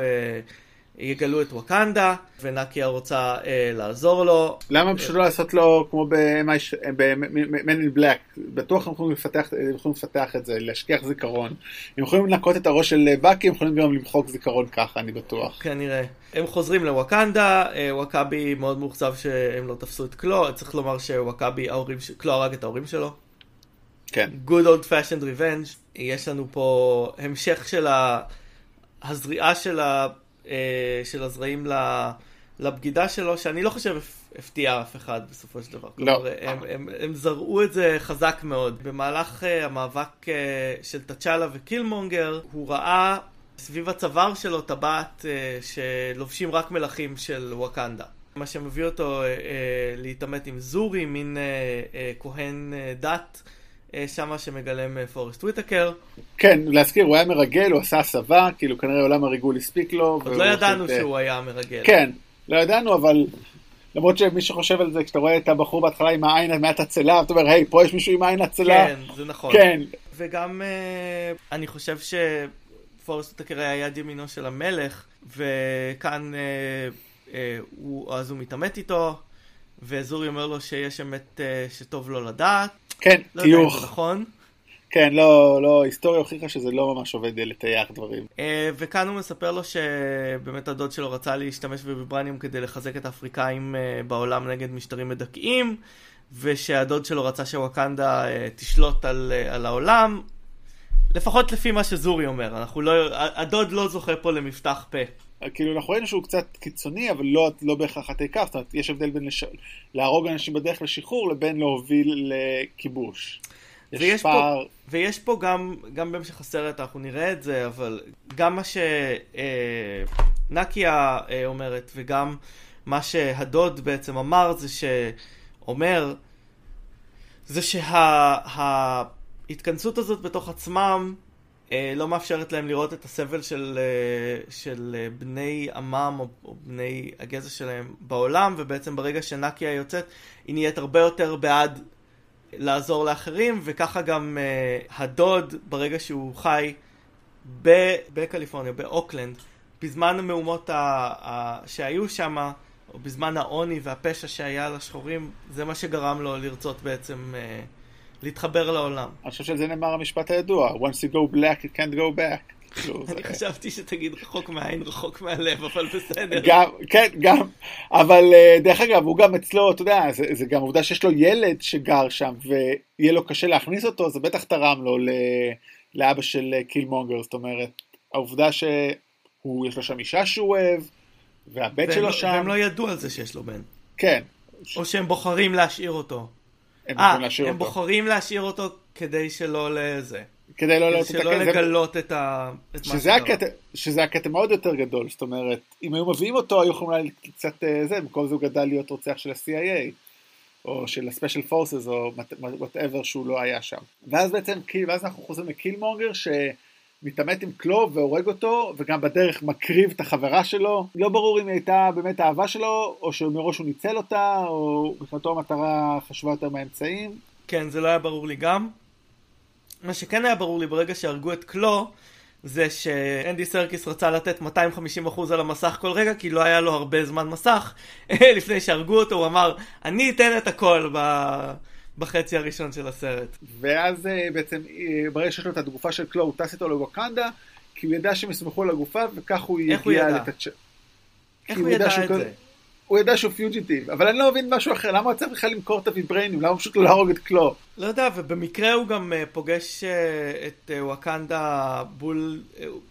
יגלו את ווקנדה, ונקיה רוצה אה, לעזור לו. למה פשוט לא לעשות לו כמו ב-Man in Black? בטוח הם יכולים לפתח, הם יכולים לפתח את זה, להשכיח זיכרון. הם יכולים לנקות את הראש של באקי, הם יכולים גם למחוק זיכרון ככה, אני בטוח. כנראה. הם חוזרים לווקנדה, אה, ווקאבי מאוד מאוכזב שהם לא תפסו את קלו, צריך לומר שווקאבי, קלו הרג את ההורים שלו. כן. Good old fashioned revenge. יש לנו פה המשך של ה... הזריעה של, ה... אה, של הזרעים לבגידה שלו, שאני לא חושב הפתיע אף אחד בסופו של דבר. לא. כלומר, הם, הם, הם זרעו את זה חזק מאוד. במהלך uh, המאבק uh, של תצ'אלה וקילמונגר, הוא ראה סביב הצוואר שלו טבעת שלובשים רק מלכים של ווקנדה. מה שמביא אותו uh, להתעמת עם זורי, מין uh, uh, כהן uh, דת. שמה שמגלם פורסט וויטקר. כן, להזכיר, הוא היה מרגל, הוא עשה הסבה, כאילו כנראה עולם הריגול הספיק לו. עוד לא ידענו שהוא היה מרגל. כן, לא ידענו, אבל למרות שמי שחושב על זה, כשאתה רואה את הבחור בהתחלה עם העין מעט עצלה, אתה אומר, היי, פה יש מישהו עם העין עצלה. כן, זה נכון. כן. וגם אני חושב שפורסט וויטקר היה יד ימינו של המלך, וכאן אז הוא מתעמת איתו. וזורי אומר לו שיש אמת שטוב לו לדעת. כן, לא טיוך. יודע נכון. כן, לא, לא, היסטוריה הוכיחה שזה לא ממש עובד לטייח דברים. וכאן הוא מספר לו שבאמת הדוד שלו רצה להשתמש בוויברניום כדי לחזק את האפריקאים בעולם נגד משטרים מדכאים, ושהדוד שלו רצה שווקנדה תשלוט על, על העולם. לפחות לפי מה שזורי אומר, אנחנו לא, הדוד לא זוכה פה למפתח פה. כאילו אנחנו ראינו שהוא קצת קיצוני אבל לא, לא בהכרח התקף, זאת אומרת יש הבדל בין לש... להרוג אנשים בדרך לשחרור לבין להוביל לכיבוש. ויש פער... פה, ויש פה גם, גם בהמשך הסרט אנחנו נראה את זה, אבל גם מה שנקיה אה, אומרת וגם מה שהדוד בעצם אמר זה שאומר זה שההתכנסות הזאת בתוך עצמם לא מאפשרת להם לראות את הסבל של, של בני עמם או, בני הגזע שלהם בעולם, ובעצם ברגע שנקיה יוצאת, היא נהיית הרבה יותר בעד לעזור לאחרים, וככה גם הדוד, ברגע שהוא חי בקליפורניה, באוקלנד, בזמן המהומות שהיו שם, או בזמן העוני והפשע שהיה לשחורים, זה מה שגרם לו לרצות בעצם... להתחבר לעולם. אני חושב שזה נאמר המשפט הידוע, once you go black you can't go back. אני חשבתי שתגיד רחוק מהעין, רחוק מהלב, אבל בסדר. גם, כן, גם, אבל דרך אגב, הוא גם אצלו, אתה יודע, זה, זה גם עובדה שיש לו ילד שגר שם, ויהיה לו קשה להכניס אותו, זה בטח תרם לו לאבא של קילמונגר, זאת אומרת, העובדה שהוא, יש לו שם אישה שהוא אוהב, והבן שלו שם. והם לא ידעו על זה שיש לו בן. כן. או שהם בוחרים להשאיר אותו. הם, 아, להשאיר הם אותו. בוחרים להשאיר אותו כדי שלא לזה. כדי לא, כדי את שלא הכסף. לגלות את, ה... את מה שזה שקרה. הקטע, שזה הקטע מאוד יותר גדול, זאת אומרת, אם היו מביאים אותו, היו יכולים אולי קצת אה, זה, במקום זה הוא גדל להיות רוצח של ה-CIA, או של ה-Special Forces, או whatever שהוא לא היה שם. ואז בעצם, ואז אנחנו חוזרים לקילמונגר, שמתעמת עם קלוב והורג אותו, וגם בדרך מקריב את החברה שלו. לא ברור אם היא הייתה באמת אהבה שלו, או שמראש הוא ניצל אותה, או מבחינתו המטרה חשובה יותר מהאמצעים. כן, זה לא היה ברור לי גם. מה שכן היה ברור לי ברגע שהרגו את קלו, זה שאנדי סרקיס רצה לתת 250% על המסך כל רגע, כי לא היה לו הרבה זמן מסך. לפני שהרגו אותו, הוא אמר, אני אתן את הכל ב... בחצי הראשון של הסרט. ואז אה, בעצם, אה, ברגע שיש לו את הגופה של קלו, הוא טס איתו לווקנדה, כי הוא ידע שהם יסמכו על הגופה, וכך הוא יגיע ידע? לתצ'... איך הוא ידע את זה? הוא ידע שהוא פיוג'יטיב, אבל אני לא מבין משהו אחר, למה הוא צריך בכלל למכור את הוויבריינים? למה הוא פשוט לא להרוג את קלו? לא יודע, ובמקרה הוא גם אה, פוגש אה, את אה, ווקנדה בול...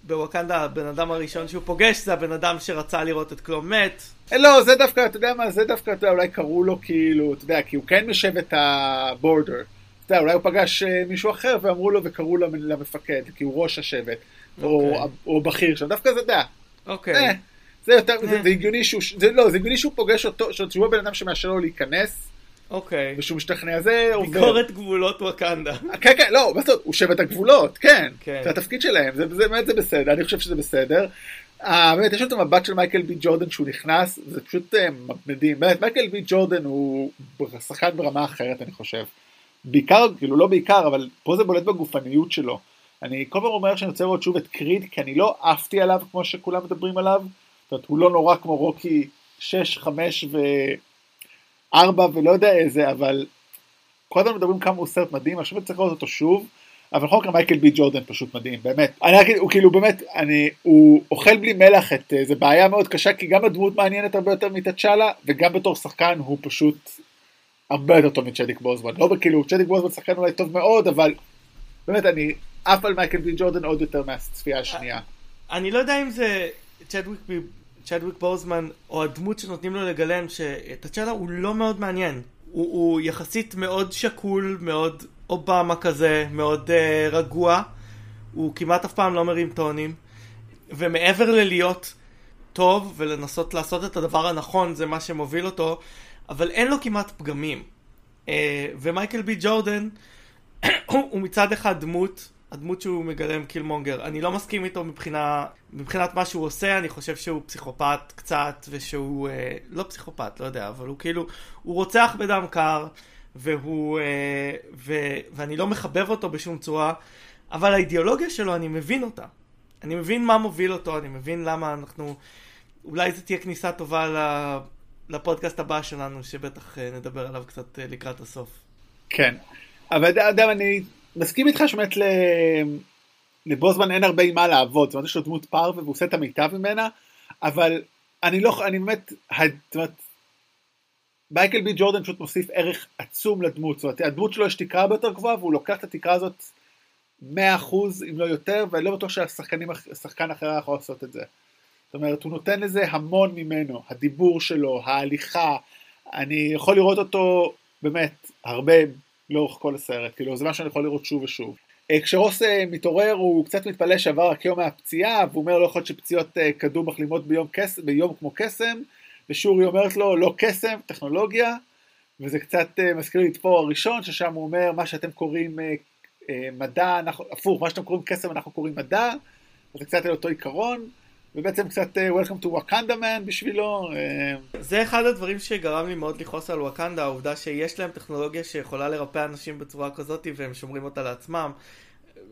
בווקנדה הבן אדם הראשון שהוא פוגש זה הבן אדם שרצה לראות את קלו מת. לא, זה דווקא, אתה יודע מה, זה דווקא, אתה יודע, אולי קראו לו כאילו, אתה יודע, כי הוא כן משבט הבורדר. אתה יודע, אולי הוא פגש מישהו אחר ואמרו לו וקראו לו למפקד, כי הוא ראש השבט, או, אוקיי. או בכיר שם, דווקא זה, יודע, אוקיי. אה, זה יותר, זה, אה. זה הגיוני שהוא, זה לא, זה הגיוני שהוא פוגש אותו, שהוא הבן אדם שמאשר לו להיכנס, אוקיי. ושהוא משתכנע, זה עובר. ביקורת גבולות ווקנדה. כן, כן, לא, מה זאת אומרת, הוא שבט הגבולות, כן, כן. זה התפקיד שלהם, זה, זה באמת זה בסדר, אני חושב שזה בסדר. אה, באמת, יש לו את המבט של מייקל בי ג'ורדן שהוא נכנס, זה פשוט אה, מדהים, באמת, מייקל בי ג'ורדן הוא שחקן ברמה אחרת, אני חושב. בעיקר, כאילו לא בעיקר, אבל פה זה בולט בגופניות שלו. אני כל פעם אומר שאני רוצה לראות שוב את קריד, כי אני לא עפתי עליו כמו שכולם מדברים עליו. זאת אומרת, הוא לא נורא כמו רוקי 6, 5 ו-4 ולא יודע איזה, אבל הזמן מדברים כמה הוא סרט מדהים, עכשיו אני צריך לראות אותו שוב. אבל מקרה מייקל בי ג'ורדן פשוט מדהים, באמת. אני אגיד, הוא כאילו באמת, אני, הוא אוכל בלי מלח את, אה, זה בעיה מאוד קשה, כי גם הדמות מעניינת הרבה יותר מתצ'אלה, וגם בתור שחקן הוא פשוט הרבה יותר טוב מצ'דיק בוזמן. לא כאילו, צ'דיק בוזמן שחקן אולי טוב מאוד, אבל באמת, אני עף על מייקל בי ג'ורדן עוד יותר מהצפייה השנייה. אני לא יודע אם זה צ'דוויק צ'דוויק בוזמן, או הדמות שנותנים לו לגלם, שתצ'אלה הוא לא מאוד מעניין. הוא, הוא יחסית מאוד שקול, מאוד אובמה כזה, מאוד uh, רגוע. הוא כמעט אף פעם לא מרים טונים. ומעבר ללהיות טוב ולנסות לעשות את הדבר הנכון, זה מה שמוביל אותו, אבל אין לו כמעט פגמים. Uh, ומייקל בי ג'ורדן הוא מצד אחד דמות, הדמות שהוא מגלם קילמונגר. אני לא מסכים איתו מבחינה, מבחינת מה שהוא עושה, אני חושב שהוא פסיכופת קצת, ושהוא, uh, לא פסיכופת, לא יודע, אבל הוא כאילו, הוא רוצח בדם קר. והוא, אה, ו, ואני לא מחבב אותו בשום צורה, אבל האידיאולוגיה שלו, אני מבין אותה. אני מבין מה מוביל אותו, אני מבין למה אנחנו... אולי זו תהיה כניסה טובה לפודקאסט הבא שלנו, שבטח אה, נדבר עליו קצת אה, לקראת הסוף. כן, אבל אדם, אני מסכים איתך שבאמת לבוזמן אין הרבה עם מה לעבוד, זאת אומרת, יש לו דמות פרווה והוא עושה את המיטב ממנה, אבל אני לא, אני באמת, זאת אומרת, מייקל בי ג'ורדן פשוט מוסיף ערך עצום לדמות, זאת אומרת הדמות שלו יש תקרה יותר גבוהה והוא לוקח את התקרה הזאת 100% אם לא יותר ואני לא בטוח שהשחקן אחר יכול לעשות את זה. זאת אומרת הוא נותן לזה המון ממנו, הדיבור שלו, ההליכה, אני יכול לראות אותו באמת הרבה לאורך כל הסרט, כאילו זה מה שאני יכול לראות שוב ושוב. אה, כשרוס אה, מתעורר הוא קצת מתפלא שעבר רק יום מהפציעה והוא אומר לא יכול להיות שפציעות אה, כדור מחלימות ביום, ביום כמו קסם. ושורי אומרת לו לא קסם, טכנולוגיה, וזה קצת מזכיר לי את פה הראשון, ששם הוא אומר מה שאתם קוראים מדע, אנחנו, הפוך, מה שאתם קוראים קסם אנחנו קוראים מדע, וזה קצת על אותו עיקרון, ובעצם קצת uh, Welcome to Wakanda man בשבילו. Uh... זה אחד הדברים שגרם לי מאוד לכעוס על וואקנדה, העובדה שיש להם טכנולוגיה שיכולה לרפא אנשים בצורה כזאת והם שומרים אותה לעצמם.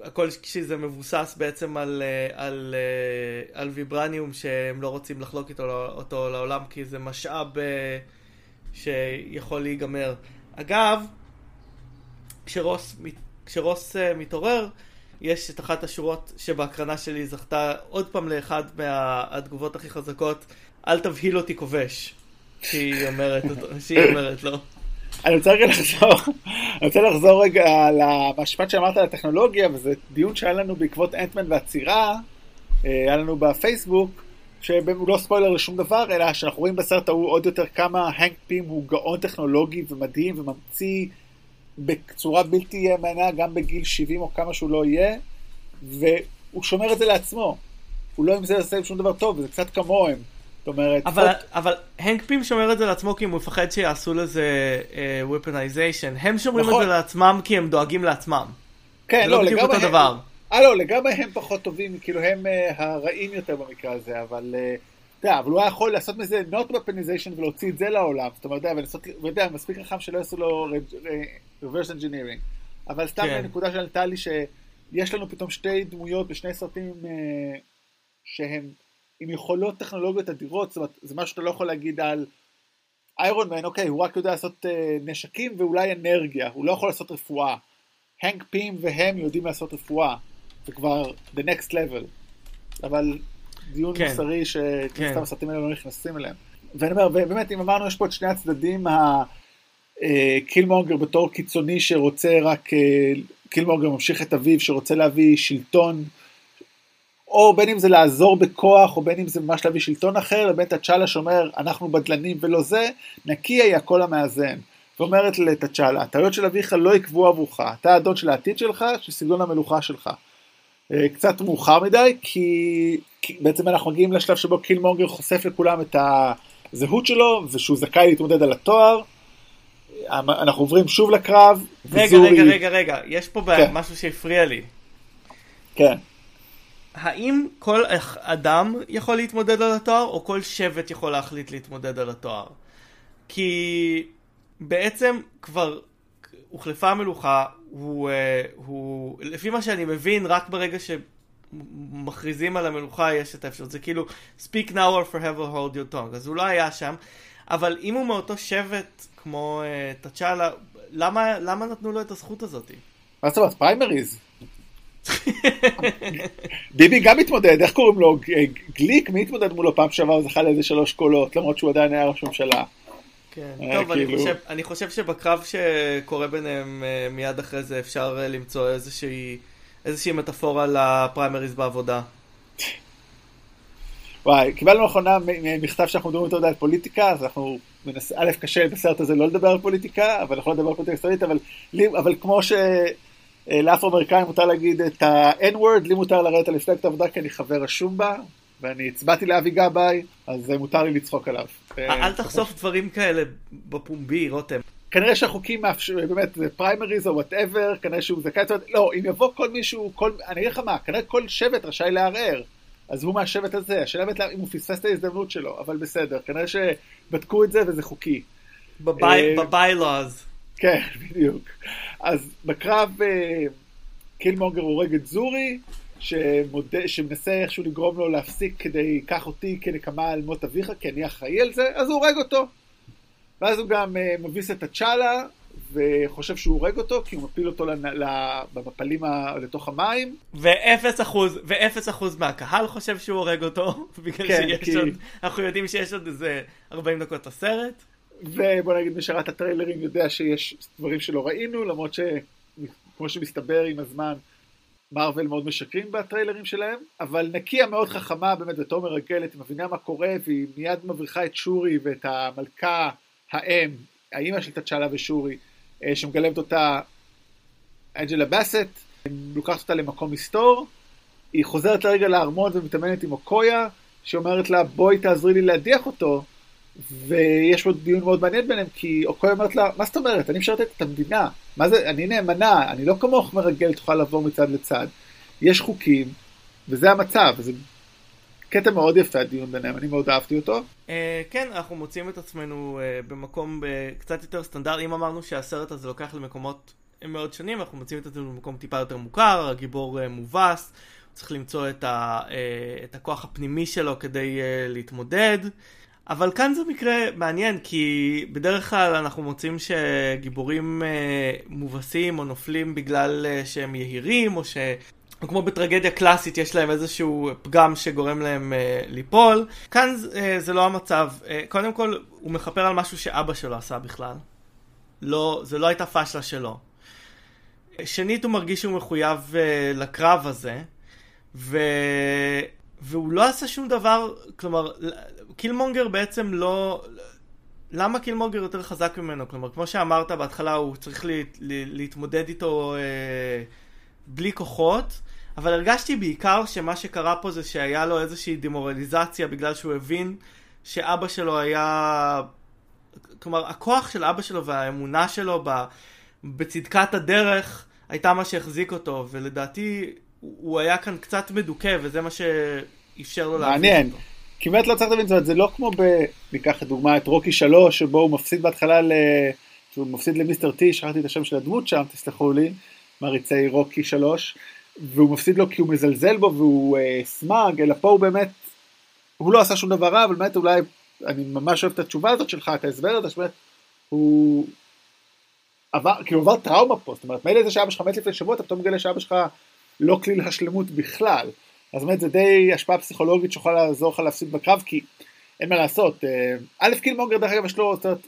הכל כשזה מבוסס בעצם על, אה, על, אה, על ויברניום שהם לא רוצים לחלוק איתו, אותו לעולם כי זה משאב אה, שיכול להיגמר. אגב, כשרוס, כשרוס מתעורר, יש את אחת השורות שבהקרנה שלי זכתה עוד פעם לאחד מהתגובות הכי חזקות, אל תבהיל אותי כובש, שהיא אומרת, שהיא אומרת לו. אני רוצה רגע לחזור, אני רוצה לחזור רגע למשפט שאמרת על הטכנולוגיה, וזה דיון שהיה לנו בעקבות אנטמן והצירה, אה, היה לנו בפייסבוק, שהוא לא ספוילר לשום דבר, אלא שאנחנו רואים בסרט ההוא עוד יותר כמה הנק פים הוא גאון טכנולוגי ומדהים וממציא בצורה בלתי יאמנה גם בגיל 70 או כמה שהוא לא יהיה, והוא שומר את זה לעצמו. הוא לא עם זה עושה שום דבר טוב, וזה קצת כמוהם. זאת אומרת... אבל, פות... אבל הנק פים שומר את זה לעצמו כי הוא מפחד שיעשו לזה weaponization. Uh, הם שומרים נכון. את זה לעצמם כי הם דואגים לעצמם. כן, לא, לא לגמרי אותו הם... דבר. אה, לא, לגמרי הם פחות טובים, כאילו הם uh, הרעים יותר במקרה הזה, אבל... Uh, אתה יודע, אבל הוא היה יכול לעשות מזה not weaponization ולהוציא את זה לעולם, זאת אומרת, ולעשות, יודע, מספיק רחם שלא יעשו לו reverse engineering. אבל סתם כן. הנקודה שעלתה לי שיש לנו פתאום שתי דמויות בשני סרטים uh, שהם עם יכולות טכנולוגיות אדירות, זאת אומרת, זה משהו שאתה לא יכול להגיד על איירון מן, אוקיי, הוא רק יודע לעשות אה, נשקים ואולי אנרגיה, הוא לא יכול לעשות רפואה. הנק פים והם יודעים לעשות רפואה, זה כבר the next level. אבל דיון כן. מוסרי שסתם כן. הסרטים האלה לא נכנסים אליהם. ואני אומר, ובאמת, אם אמרנו, יש פה את שני הצדדים, אה, בתור קיצוני שרוצה רק, אה, קילמונגר ממשיך את אביו, שרוצה להביא שלטון או בין אם זה לעזור בכוח, או בין אם זה ממש להביא שלטון אחר, לבין תצ'אלה שאומר, אנחנו בדלנים ולא זה, נקי היא הקול המאזן. ואומרת לתצ'אלה, הטעויות של אביך לא יקבעו עבורך, אתה האדון של העתיד שלך, של סגנון המלוכה שלך. אה, קצת מאוחר מדי, כי בעצם אנחנו מגיעים לשלב שבו קילמונגר חושף לכולם את הזהות שלו, ושהוא זכאי להתמודד על התואר. אנחנו עוברים שוב לקרב. רגע, וזורי... רגע, רגע, רגע, יש פה כן. משהו שהפריע לי. כן. האם כל אדם יכול להתמודד על התואר, או כל שבט יכול להחליט להתמודד על התואר? כי בעצם כבר הוחלפה המלוכה, הוא, הוא, לפי מה שאני מבין, רק ברגע שמכריזים על המלוכה יש את האפשרות, זה כאילו speak now or forever hold your tongue, אז הוא לא היה שם, אבל אם הוא מאותו שבט כמו uh, תצ'אלה, למה, למה נתנו לו את הזכות הזאת? מה זאת אומרת? פריימריז. ביבי גם מתמודד, איך קוראים לו? גליק? מי התמודד מולו פעם שעבר וזכה לאיזה שלוש קולות, למרות שהוא עדיין היה ראש ממשלה. כן, טוב, אני, כאילו... חושב, אני חושב שבקרב שקורה ביניהם אה, מיד אחרי זה אפשר אה, למצוא איזושהי, איזושהי מטאפורה לפריימריז בעבודה. וואי, קיבלנו לאחרונה מכתב שאנחנו מדברים יותר על פוליטיקה, אז אנחנו מנס... א', קשה בסרט הזה לא לדבר על פוליטיקה, אבל לא לדבר על פוליטיקה ישראלית, אבל, אבל כמו שלאפרו-אמריקאים מותר להגיד את ה-N-word, לי מותר לרדת על מפלגת העבודה כי אני חבר רשום בה, ואני הצבעתי לאבי גבאי, אז מותר לי לצחוק עליו. אל תחשוף דברים כאלה בפומבי, רותם. כנראה שהחוקים מאפשרים, באמת, זה פריימריז או whatever, כנראה שהוא זכאי, לא, אם יבוא כל מישהו, כל, אני אגיד לך מה, כנראה כל שבט רשאי לערער. אז הוא מהשבט הזה, השאלה באמת אם הוא פספס את ההזדמנות שלו, אבל בסדר, כנראה שבדקו את זה וזה חוקי. ב bylaws. כן, בדיוק. אז בקרב אה, קילמונגר הורג את זורי, שמודה, שמנסה איכשהו לגרום לו להפסיק כדי, קח אותי כנקמה על מות אביך, כי אני אחראי על זה, אז הוא הורג אותו. ואז הוא גם uh, מביס את הצ'אלה, וחושב שהוא הורג אותו, כי הוא מפיל אותו במפלים ה... לתוך המים. ואפס אחוז, ואפס אחוז מהקהל חושב שהוא הורג אותו, בגלל כן, שיש כי... עוד, אנחנו יודעים שיש עוד איזה 40 דקות לסרט. ובוא נגיד, מי שראה את הטריילרים יודע שיש דברים שלא ראינו, למרות שכמו שמסתבר עם הזמן, מארוול מאוד משקרים בטריילרים שלהם, אבל נקיה מאוד חכמה באמת בתור מרגלת, היא מבינה מה קורה, והיא מיד מבריחה את שורי ואת המלכה, האם, האימא של תצ'אלה ושורי, אה, שמגלמת אותה אנג'לה באסט, לוקחת אותה למקום מסתור, היא חוזרת לרגע לארמון ומתאמנת עם אוקויה, שאומרת לה בואי תעזרי לי להדיח אותו, ויש פה דיון מאוד מעניין ביניהם, כי אוקויה אומרת לה, מה זאת אומרת, אני משרתת את המדינה, מה זה, אני נאמנה, אני לא כמוך מרגל, תוכל לעבור מצד לצד. יש חוקים, וזה המצב, זה קטע מאוד יפה הדיון ביניהם, אני מאוד אהבתי אותו. Uh, כן, אנחנו מוצאים את עצמנו uh, במקום uh, קצת יותר סטנדרט, אם אמרנו שהסרט הזה לוקח למקומות מאוד שונים, אנחנו מוצאים את עצמנו במקום טיפה יותר מוכר, הגיבור uh, מובס, צריך למצוא את, ה, uh, את הכוח הפנימי שלו כדי uh, להתמודד. אבל כאן זה מקרה מעניין, כי בדרך כלל אנחנו מוצאים שגיבורים uh, מובסים או נופלים בגלל uh, שהם יהירים, או ש... כמו בטרגדיה קלאסית יש להם איזשהו פגם שגורם להם uh, ליפול. כאן uh, זה לא המצב. Uh, קודם כל, הוא מכפר על משהו שאבא שלו עשה בכלל. לא, זה לא הייתה פשלה שלו. שנית, הוא מרגיש שהוא מחויב uh, לקרב הזה, ו... והוא לא עשה שום דבר, כלומר, קילמונגר בעצם לא... למה קילמונגר יותר חזק ממנו? כלומר, כמו שאמרת בהתחלה, הוא צריך לה, לה, להתמודד איתו אה, בלי כוחות, אבל הרגשתי בעיקר שמה שקרה פה זה שהיה לו איזושהי דמורליזציה בגלל שהוא הבין שאבא שלו היה... כלומר, הכוח של אבא שלו והאמונה שלו בצדקת הדרך הייתה מה שהחזיק אותו, ולדעתי הוא היה כאן קצת מדוכא, וזה מה שאפשר לו להבין אותו. מעניין. כמעט לא צריך להבין, זאת אומרת, זה לא כמו ב... ניקח לדוגמה את רוקי 3, שבו הוא מפסיד בהתחלה ל... שהוא מפסיד למיסטר טי, שכחתי את השם של הדמות שם, תסלחו לי, מעריצי רוקי 3, והוא מפסיד לו כי הוא מזלזל בו והוא אה, סמאג, אלא פה הוא באמת, הוא לא עשה שום דבר רע, אבל באמת אולי, אני ממש אוהב את התשובה הזאת שלך, את ההסבר הזה, שבאמת, הוא עבר, כאילו עבר טראומה פה, זאת אומרת, מילא זה שאבא שלך מת לפני שבוע, אתה פתאום מגלה שאבא שלך לא כליל השלמות בכלל. אז באמת זה די השפעה פסיכולוגית שיכולה לעזור לך להפסיד בקרב, כי אין מה לעשות. אה, א', קילמונגר דרך אגב יש לו, זאת אומרת,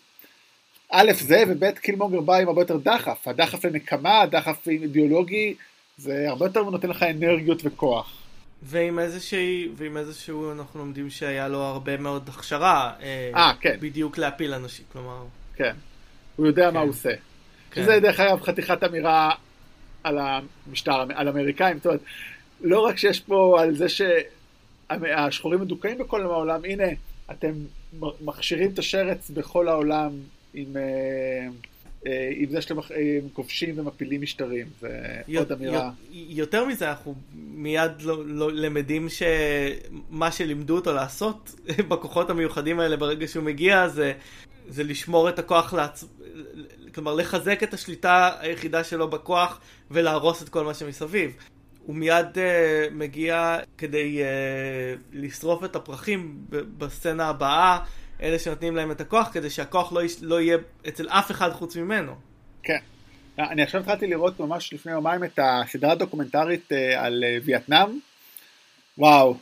א' זה, וב' קילמונגר בא עם הרבה יותר דחף. הדחף לנקמה, הדחף אידיאולוגי, זה הרבה יותר נותן לך אנרגיות וכוח. ועם איזושהי, ועם איזשהו, אנחנו לומדים שהיה לו הרבה מאוד הכשרה. אה, אה כן. בדיוק להפיל אנשים, כלומר. כן. הוא יודע כן. מה הוא עושה. כן. שזה דרך אגב חתיכת אמירה על המשטר, על האמריקאים. זאת אומרת, לא רק שיש פה על זה שהשחורים מדוכאים בכל העולם, הנה, אתם מכשירים את השרץ בכל העולם עם, אה, עם זה שאתם כובשים ומפילים משטרים, זה עוד אמירה. יותר מזה, אנחנו מיד לא, לא למדים שמה שלימדו אותו לעשות בכוחות המיוחדים האלה ברגע שהוא מגיע, זה, זה לשמור את הכוח לעצ... כלומר לחזק את השליטה היחידה שלו בכוח ולהרוס את כל מה שמסביב. הוא מיד uh, מגיע כדי uh, לשרוף את הפרחים בסצנה הבאה, אלה שנותנים להם את הכוח, כדי שהכוח לא, יש, לא יהיה אצל אף אחד חוץ ממנו. כן. אני עכשיו התחלתי לראות ממש לפני יומיים את הסדרה הדוקומנטרית uh, על uh, וייטנאם. וואו,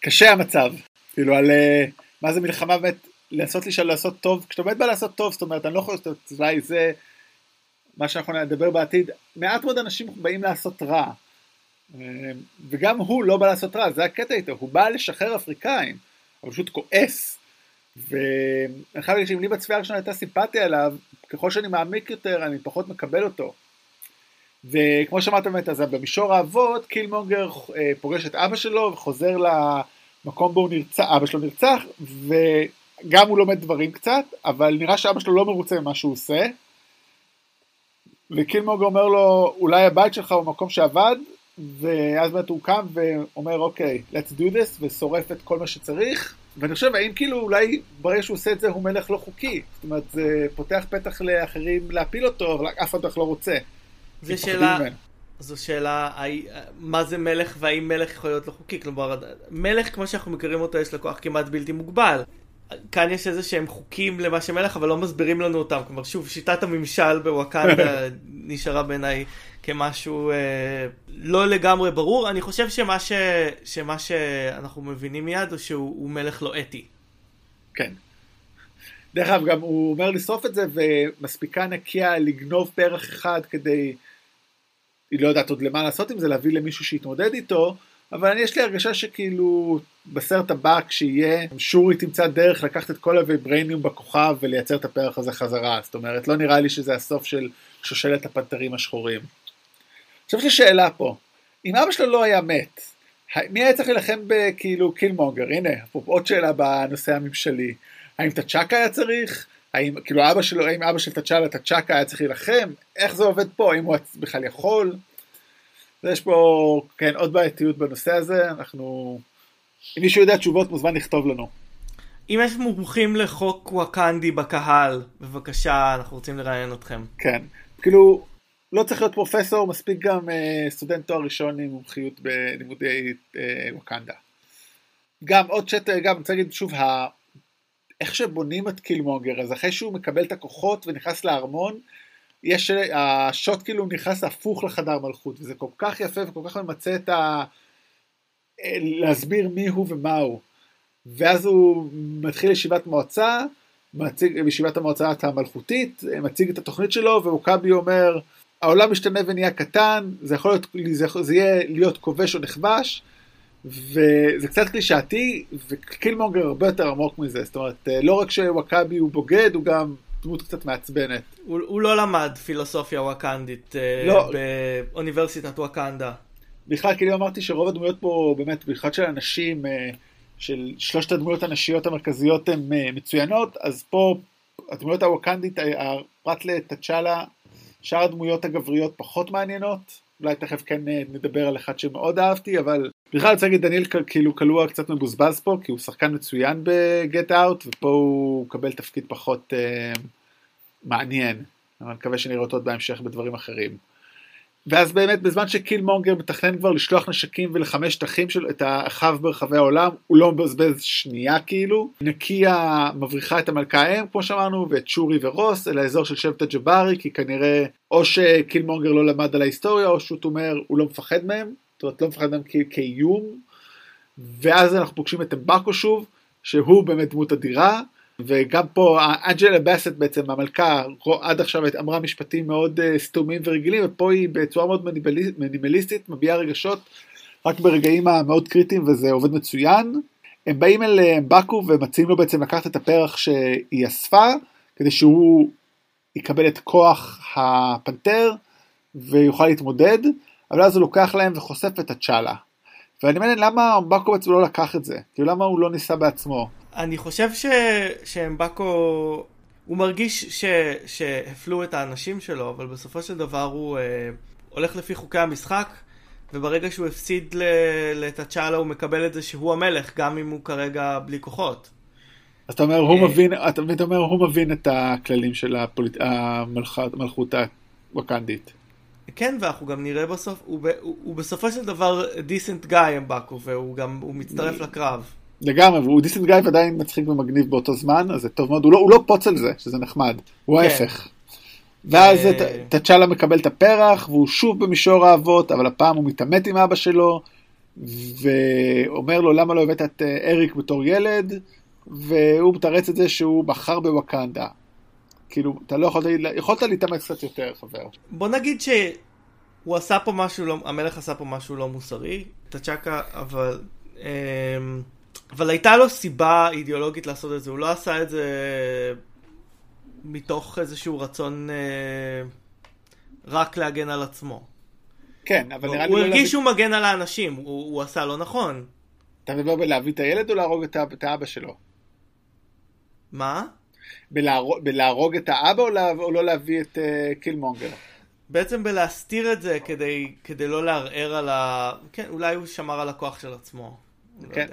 קשה המצב. כאילו על uh, מה זה מלחמה באמת, לנסות לשאול לעשות טוב, כשאתה באמת בא לעשות טוב, זאת אומרת, אני לא יכול לעשות, אולי זה מה שאנחנו נדבר בעתיד, מעט מאוד אנשים באים לעשות רע. וגם הוא לא בא לעשות רע, זה הקטע איתו, הוא בא לשחרר אפריקאים, הוא פשוט כועס. ואני חייב להגיד שאם לי בצפייה הראשונה הייתה סימפתיה עליו, ככל שאני מעמיק יותר אני פחות מקבל אותו. וכמו שאמרת באמת, אז במישור האבות, קילמונגר אה, פוגש את אבא שלו וחוזר למקום בו נרצח, אבא שלו נרצח, וגם הוא לומד דברים קצת, אבל נראה שאבא שלו לא מרוצה ממה שהוא עושה. וקילמונגר אומר לו, אולי הבית שלך הוא מקום שעבד, ואז באמת הוא קם ואומר, אוקיי, let's do this, ושורף את כל מה שצריך. ואני חושב, האם כאילו אולי ברגע שהוא עושה את זה הוא מלך לא חוקי? זאת אומרת, זה פותח פתח לאחרים להפיל אותו, אבל אף אחד לא רוצה. זו שאלה, זו שאלה, מה זה מלך והאם מלך יכול להיות לא חוקי? כלומר, מלך כמו שאנחנו מכירים אותו יש לו כוח כמעט בלתי מוגבל. כאן יש איזה שהם חוקים למה שמלך, אבל לא מסבירים לנו אותם. כלומר, שוב, שיטת הממשל בוואקנדה נשארה בעיניי כמשהו אה, לא לגמרי ברור. אני חושב שמה, ש, שמה שאנחנו מבינים מיד הוא שהוא מלך לא אתי. כן. דרך אגב, גם הוא אומר לשרוף את זה, ומספיקה נקייה לגנוב פרח אחד כדי, היא לא יודעת עוד למה לעשות עם זה, להביא למישהו שיתמודד איתו, אבל יש לי הרגשה שכאילו בסרט הבא כשיהיה, שורי תמצא דרך לקחת את כל הוויברניום בכוכב ולייצר את הפרח הזה חזרה, זאת אומרת, לא נראה לי שזה הסוף של שושלת הפנתרים השחורים. עכשיו יש לי שאלה פה, אם אבא שלו לא היה מת, מי היה צריך להילחם בכאילו קילמונגר? הנה, עוד שאלה בנושא הממשלי. האם תצ'אקה היה צריך? האם כאילו אבא שלו, האם אבא של תצ'אלה, תצ'אקה היה צריך להילחם? איך זה עובד פה? האם הוא בכלל יכול? יש פה, כן, עוד בעייתיות בנושא הזה, אנחנו... אם מישהו יודע תשובות מוזמן לכתוב לנו. אם יש מומחים לחוק וואקנדי בקהל, בבקשה, אנחנו רוצים לראיין אתכם. כן, כאילו, לא צריך להיות פרופסור, מספיק גם אה, סטודנט תואר ראשון עם מומחיות בלימודי אה, וואקנדה. גם עוד שט, גם אני רוצה להגיד שוב, ה... איך שבונים את קילמונגר, אז אחרי שהוא מקבל את הכוחות ונכנס לארמון, יש, השוט כאילו נכנס הפוך לחדר מלכות, וזה כל כך יפה וכל כך ממצה את ה... להסביר מי הוא ומה הוא. ואז הוא מתחיל ישיבת מועצה, מציג בישיבת המועצה המלכותית, מציג את התוכנית שלו, ואוקאבי אומר, העולם משתנה ונהיה קטן, זה יכול להיות, זה, זה יהיה להיות כובש או נכבש, וזה קצת קלישאתי, וקילמונגר הרבה יותר עמוק מזה, זאת אומרת, לא רק שוואקאבי הוא בוגד, הוא גם דמות קצת מעצבנת. הוא, הוא לא למד פילוסופיה וואקנדית אה, לא. באוניברסיטת וואקנדה. בכלל, כאילו אמרתי שרוב הדמויות פה, באמת, במיוחד של אנשים, אה, של שלושת הדמויות הנשיות המרכזיות הן אה, מצוינות, אז פה הדמויות הוואקנדית, פרט לתצ'אלה, שאר הדמויות הגבריות פחות מעניינות. אולי תכף כן נדבר על אחד שמאוד אהבתי, אבל בכלל אני רוצה להגיד, דניאל כאילו קלוע קצת מבוזבז פה, כי הוא שחקן מצוין בגט אאוט, ופה הוא מקבל תפקיד פחות אה, מעניין. אני מקווה שנראה אותו עוד בהמשך בדברים אחרים. ואז באמת בזמן שקילמונגר מתכנן כבר לשלוח נשקים ולחמש שטחים של את האחיו ברחבי העולם, הוא לא מבזבז שנייה כאילו. נקיה מבריחה את המלכה האם כמו שאמרנו, ואת שורי ורוס אל האזור של שבט הג'בארי, כי כנראה או שקילמונגר לא למד על ההיסטוריה, או שהוא אומר הוא לא מפחד מהם, זאת אומרת לא מפחד מהם כאיום. ואז אנחנו פוגשים את אמבקו שוב, שהוא באמת דמות אדירה, וגם פה אנג'לה באסט בעצם המלכה עד עכשיו אמרה משפטים מאוד uh, סתומים ורגילים ופה היא בצורה מאוד מינימליסטית מביעה רגשות רק ברגעים המאוד קריטיים וזה עובד מצוין. הם באים אל אמבקו ומציעים לו בעצם לקחת את הפרח שהיא אספה כדי שהוא יקבל את כוח הפנתר ויוכל להתמודד אבל אז הוא לוקח להם וחושף את הצ'אלה. ואני מבין למה אמבקו בעצם לא לקח את זה כאילו למה הוא לא ניסה בעצמו. אני חושב ש... שאמבקו, הוא מרגיש ש... שהפלו את האנשים שלו, אבל בסופו של דבר הוא אה, הולך לפי חוקי המשחק, וברגע שהוא הפסיד ל... לטאצ'אלה הוא מקבל את זה שהוא המלך, גם אם הוא כרגע בלי כוחות. אז אתה אומר, הוא מבין, אתה אומר, הוא מבין את הכללים של הפוליט... המלכות הווקנדית. כן, ואנחנו גם נראה בסוף, הוא, הוא, הוא בסופו של דבר דיסנט גיא אמבקו, והוא גם, הוא מצטרף לקרב. לגמרי, והוא דיסנט גיא ועדיין מצחיק ומגניב באותו זמן, אז זה טוב מאוד, הוא לא, הוא לא פוץ על זה, שזה נחמד, הוא כן. ההפך. ואז תצ'אלה מקבל את הפרח, והוא שוב במישור האבות, אבל הפעם הוא מתעמת עם אבא שלו, ואומר לו למה לא הבאת את אה, אריק בתור ילד, והוא מתרץ את זה שהוא בחר בווקנדה. כאילו, אתה לא יכולת, יכולת להתאמץ קצת יותר, חבר. בוא נגיד שהוא עשה פה משהו, לא, המלך עשה פה משהו לא מוסרי, תצ'קה, אבל... אמ, אבל הייתה לו סיבה אידיאולוגית לעשות את זה, הוא לא עשה את זה מתוך איזשהו רצון אה, רק להגן על עצמו. כן, אבל נראה לי... הוא לא הרגיש שהוא מגן על האנשים, הוא, הוא עשה לא נכון. אתה מדבר בלהביא את הילד או להרוג את, את האבא שלו? מה? בלהרוג, בלהרוג את האבא או, לה, או לא להביא את uh, קילמונגר? בעצם בלהסתיר את זה כדי, כדי לא לערער על ה... כן, אולי הוא שמר על הכוח של עצמו. לא כן.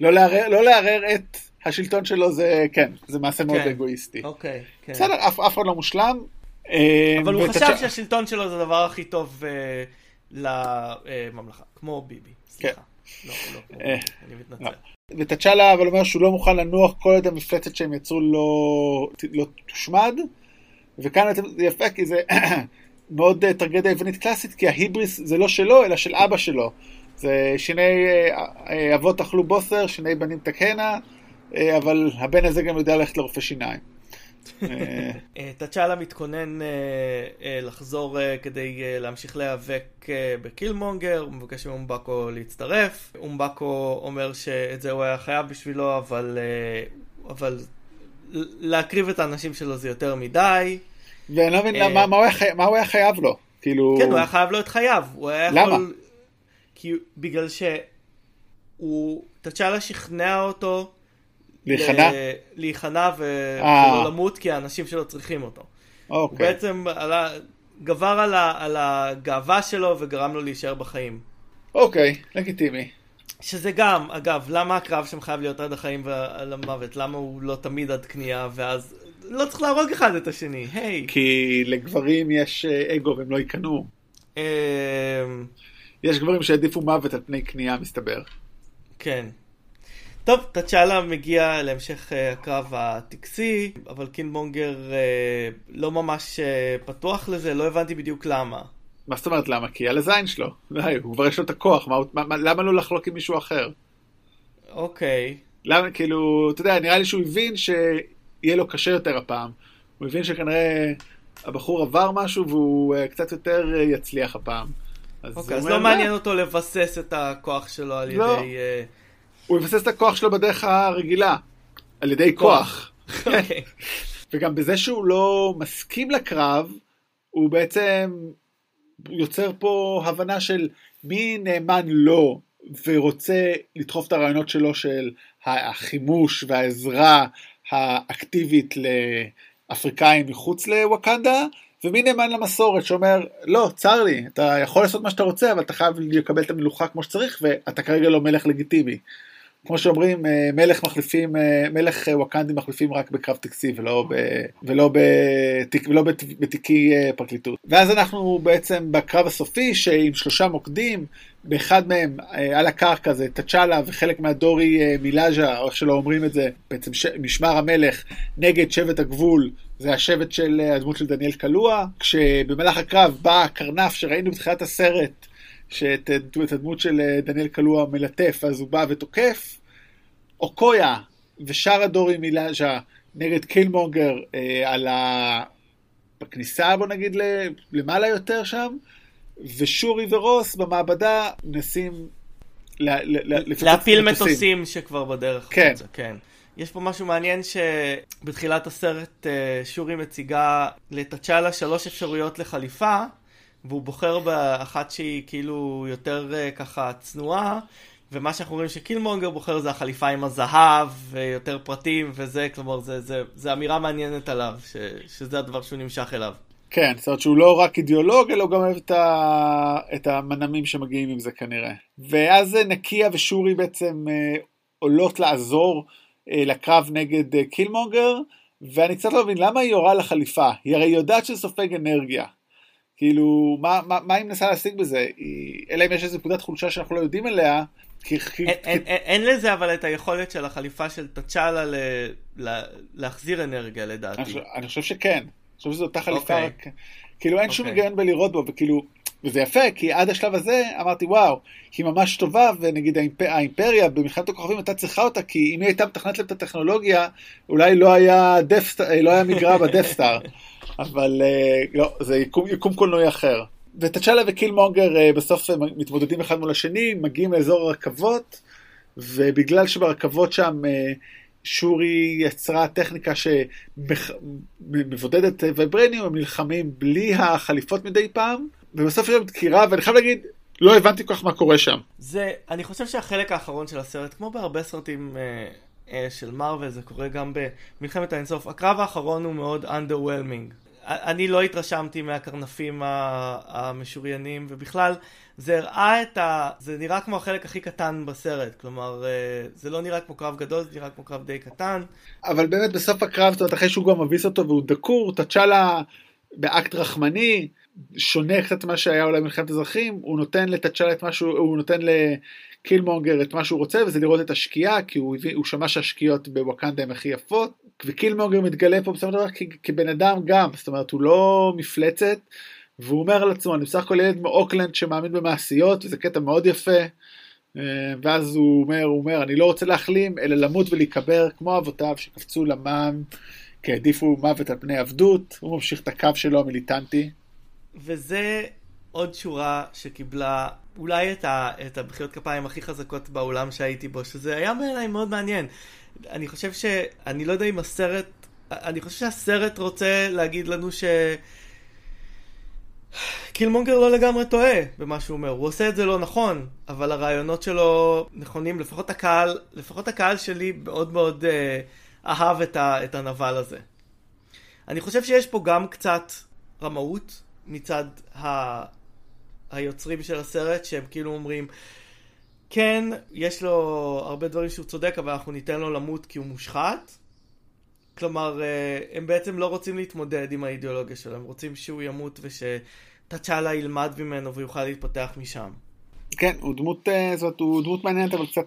לא, לערער, לא לערער את השלטון שלו זה, כן, זה מעשה מאוד כן. אגואיסטי. אוקיי, כן. בסדר, אף, אף אחד לא מושלם. אה, אבל הוא חשב שהשלטון שלו זה הדבר הכי טוב uh, לממלכה, כמו ביבי. סליחה. כן. לא, לא, ביבי, אני מתנצל. ותצ'אלה אבל אומר שהוא לא מוכן לנוח כל עוד המפלצת שהם יצרו לא, לא תושמד. וכאן זה יפה כי זה מאוד אה, טרגדיה יוונית קלאסית, כי ההיבריס זה לא שלו, אלא של אבא שלו. זה שני אה, אה, אבות אכלו בוסר, שני בנים תקהנה, אבל הבן הזה גם יודע ללכת לרופא שיניים. תצ'אלה מתכונן לחזור כדי להמשיך להיאבק בקילמונגר, הוא מבקש מאומבקו להצטרף. אומבקו אומר שאת זה הוא היה חייב בשבילו, אבל, אבל להקריב את האנשים שלו זה יותר מדי. ואני לא מבין מה הוא היה חייב לו. כאילו... כן, הוא היה חייב לו את חייו. למה? כי בגלל שהוא, תצ'אלה שכנע אותו להיכנע? להיכנע ולא למות כי האנשים שלו צריכים אותו. אוקיי. הוא בעצם עלה, גבר על, ה, על הגאווה שלו וגרם לו להישאר בחיים. אוקיי, לגיטימי. שזה גם, אגב, למה הקרב שם חייב להיות עד החיים ועל המוות? למה הוא לא תמיד עד כניעה ואז... לא צריך להרוג אחד את השני, היי. Hey. כי לגברים יש אה, אגו והם לא ייכנעו. יש גברים שהעדיפו מוות על פני כניעה, מסתבר. כן. טוב, תצ'אלה מגיע להמשך uh, הקרב הטקסי, אבל קינבונגר uh, לא ממש uh, פתוח לזה, לא הבנתי בדיוק למה. מה זאת אומרת למה? כי על הזין שלו. די, הוא כבר יש לו את הכוח, מה, מה, מה, למה לא לחלוק עם מישהו אחר? אוקיי. למה, כאילו, אתה יודע, נראה לי שהוא הבין שיהיה לו קשה יותר הפעם. הוא הבין שכנראה הבחור עבר משהו והוא uh, קצת יותר יצליח הפעם. אז, אוקיי, אז לא מעניין אותו לבסס את הכוח שלו על לא. ידי... Uh... הוא יבסס את הכוח שלו בדרך הרגילה, על ידי כוח. כוח. אוקיי. וגם בזה שהוא לא מסכים לקרב, הוא בעצם יוצר פה הבנה של מי נאמן לו ורוצה לדחוף את הרעיונות שלו של החימוש והעזרה האקטיבית לאפריקאים מחוץ לווקנדה, ומי נאמן למסורת שאומר, לא, צר לי, אתה יכול לעשות מה שאתה רוצה, אבל אתה חייב לקבל את המלוכה כמו שצריך, ואתה כרגע לא מלך לגיטימי. כמו שאומרים, אה, מלך מחליפים, אה, מלך אה, ווקנדי מחליפים רק בקרב טקסי ולא, ב, ולא, בתיק, ולא בת, בתיקי פרקליטות. ואז אנחנו בעצם בקרב הסופי, שעם שלושה מוקדים, באחד מהם על הקרקע זה תצ'אלה וחלק מהדורי מילאז'ה, או איך שלא אומרים את זה, בעצם ש, משמר המלך נגד שבט הגבול, זה השבט של הדמות של דניאל קלוע, כשבמהלך הקרב בא הקרנף שראינו בתחילת הסרט, שאת את הדמות של אה, דניאל קלוע מלטף, אז הוא בא ותוקף. אוקויה ושאר הדורי מילאז'ה נגד קילמונגר אה, על ה... בכניסה, בוא נגיד, למעלה יותר שם, ושורי ורוס במעבדה מנסים להפיל מטוסים שכבר בדרך. כן. חוצה, כן. יש פה משהו מעניין שבתחילת הסרט אה, שורי מציגה לתצ'אלה שלוש אפשרויות לחליפה, והוא בוחר באחת שהיא כאילו יותר uh, ככה צנועה, ומה שאנחנו רואים שקילמונגר בוחר זה החליפה עם הזהב, ויותר פרטים וזה, כלומר זה, זה, זה אמירה מעניינת עליו, ש, שזה הדבר שהוא נמשך אליו. כן, זאת אומרת שהוא לא רק אידיאולוג, אלא הוא גם אוהב את, ה... את המנעמים שמגיעים עם זה כנראה. ואז נקיה ושורי בעצם אה, עולות לעזור אה, לקרב נגד אה, קילמונגר, ואני קצת לא מבין למה היא יורה לחליפה, היא הרי יודעת שזה סופג אנרגיה. כאילו, מה, מה, מה היא מנסה להשיג בזה? היא, אלא אם יש איזו נקודת חולשה שאנחנו לא יודעים עליה. כי, אין. אין, אין, לזה אבל את היכולת של החליפה של תצ'אלה ל, ל, להחזיר אנרגיה לדעתי. אני, אני חושב שכן, חושב שזו אותה חליפה, okay. רק, כאילו אין okay. שום אוקיי. היגיון בלראות בו, וכאילו, וזה יפה, כי עד השלב הזה אמרתי וואו, היא ממש טובה, ונגיד האימפ... האימפריה במלחמת הכוכבים הייתה צריכה אותה, כי אם היא הייתה מתכנת להם את הטכנולוגיה, אולי לא היה, דף... לא היה מגרע בדפסטאר. אבל אה, לא, זה יקום, יקום קולנועי אחר. ותצ'אלה וקילמונגר אה, בסוף מתמודדים אחד מול השני, מגיעים לאזור הרכבות, ובגלל שברכבות שם אה, שורי יצרה טכניקה שמבודדת וייברניום, הם נלחמים בלי החליפות מדי פעם, ובסוף יש שם דקירה, ואני חייב להגיד, לא הבנתי כל כך מה קורה שם. זה, אני חושב שהחלק האחרון של הסרט, כמו בהרבה סרטים אה, אה, של מארוול, זה קורה גם במלחמת האינסוף, הקרב האחרון הוא מאוד underwhelming. אני לא התרשמתי מהקרנפים המשוריינים, ובכלל, זה הראה את ה... זה נראה כמו החלק הכי קטן בסרט, כלומר, אה, זה לא נראה כמו קרב גדול, זה נראה כמו קרב די קטן. אבל באמת בסוף הקרב, זאת אומרת, אחרי שהוא כבר מביס אותו והוא דקור, תצ'אלה באקט רחמני, שונה קצת ממה שהיה אולי במלחמת אזרחים, הוא נותן לתצ'אלה את מה שהוא, הוא נותן לקילמונגר את מה שהוא רוצה, וזה לראות את השקיעה, כי הוא, הוא שמע שהשקיעות בווקנדה הן הכי יפות, וקילמונגר מתגלה פה בסופו של דבר כבן אדם גם, זאת אומרת הוא לא מפלצת, והוא אומר על עצמו, אני בסך הכל ילד מאוקלנד שמאמין במעשיות, וזה קטע מאוד יפה, אה, ואז הוא אומר, הוא אומר, אני לא רוצה להחלים, אלא למות ולהיקבר כמו אבותיו שקפצו למען, כי העדיפו מוות על פני עבדות, הוא ממשיך את הקו שלו המיליטנטי. וזה עוד שורה שקיבלה אולי את, ה, את הבחירות כפיים הכי חזקות בעולם שהייתי בו, שזה היה בעיניי מאוד מעניין. אני חושב ש... אני לא יודע אם הסרט... אני חושב שהסרט רוצה להגיד לנו ש... קילמונגר לא לגמרי טועה במה שהוא אומר, הוא עושה את זה לא נכון, אבל הרעיונות שלו נכונים, לפחות הקהל, לפחות הקהל שלי מאוד מאוד אה, אהב את, ה, את הנבל הזה. אני חושב שיש פה גם קצת רמאות מצד ה, היוצרים של הסרט, שהם כאילו אומרים, כן, יש לו הרבה דברים שהוא צודק, אבל אנחנו ניתן לו למות כי הוא מושחת. כלומר, אה, הם בעצם לא רוצים להתמודד עם האידיאולוגיה שלו, הם רוצים שהוא ימות ושתצ'אלה ילמד ממנו ויוכל להתפתח משם. כן, הוא דמות, אה, זאת, הוא דמות מעניינת אבל קצת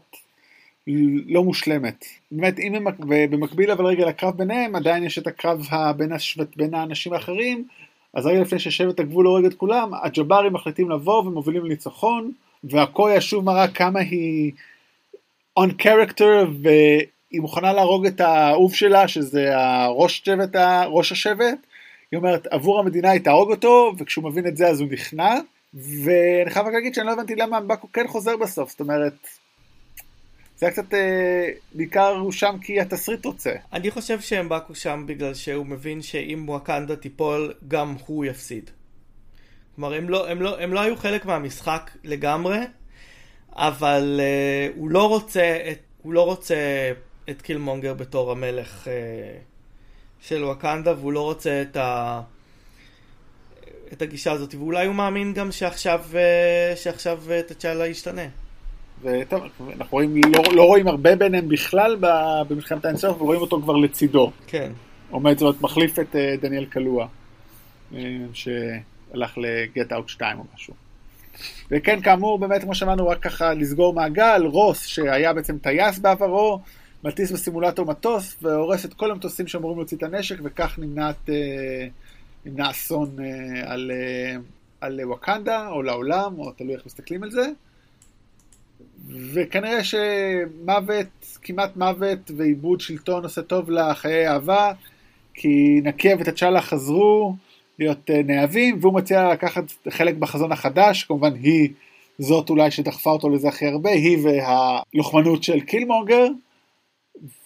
לא מושלמת. באמת, אם הם, במקביל אבל רגע לקרב ביניהם, עדיין יש את הקרב בין, השבט, בין האנשים האחרים, אז רגע לפני ששבט הגבול הורג את כולם, הג'בארים מחליטים לבוא ומובילים לניצחון. והקויה שוב מראה כמה היא on character והיא מוכנה להרוג את האהוב שלה שזה הראש שבט, ראש השבט. היא אומרת עבור המדינה היא תהרוג אותו וכשהוא מבין את זה אז הוא נכנע ואני חייב רק להגיד שאני לא הבנתי למה אמבקו כן חוזר בסוף זאת אומרת זה היה קצת אה, בעיקר הוא שם כי התסריט רוצה. אני חושב שאמבקו שם בגלל שהוא מבין שאם וואקנדה תיפול גם הוא יפסיד. כלומר, הם לא, הם, לא, הם לא היו חלק מהמשחק לגמרי, אבל uh, הוא לא רוצה את, הוא לא רוצה את קילמונגר בתור המלך uh, של וואקנדה, והוא לא רוצה את, ה, את הגישה הזאת, ואולי הוא מאמין גם שעכשיו, uh, שעכשיו uh, תצ'אלה ישתנה. וטוב, אנחנו רואים, לא, לא רואים הרבה ביניהם בכלל במלחמת האינסוף, ורואים אותו כבר לצידו. כן. עומד, זאת אומרת, מחליף את uh, דניאל קלוע. ש... הלך לגט אאוט 2 או משהו. וכן, כאמור, באמת, כמו שאמרנו, רק ככה לסגור מעגל, רוס, שהיה בעצם טייס בעברו, מטיס בסימולטור מטוס, והורס את כל המטוסים שאמורים להוציא את הנשק, וכך נמנעת, אה, נמנע אסון אה, על, אה, על וואקנדה, או לעולם, או תלוי איך מסתכלים על זה. וכנראה שמוות, כמעט מוות ועיבוד שלטון עושה טוב לחיי אהבה, כי נקיה ותצ'אלה חזרו, להיות אה, נאהבים, והוא מציע לקחת חלק בחזון החדש, כמובן היא זאת אולי שדחפה אותו לזה הכי הרבה, היא והלוחמנות של קילמונגר,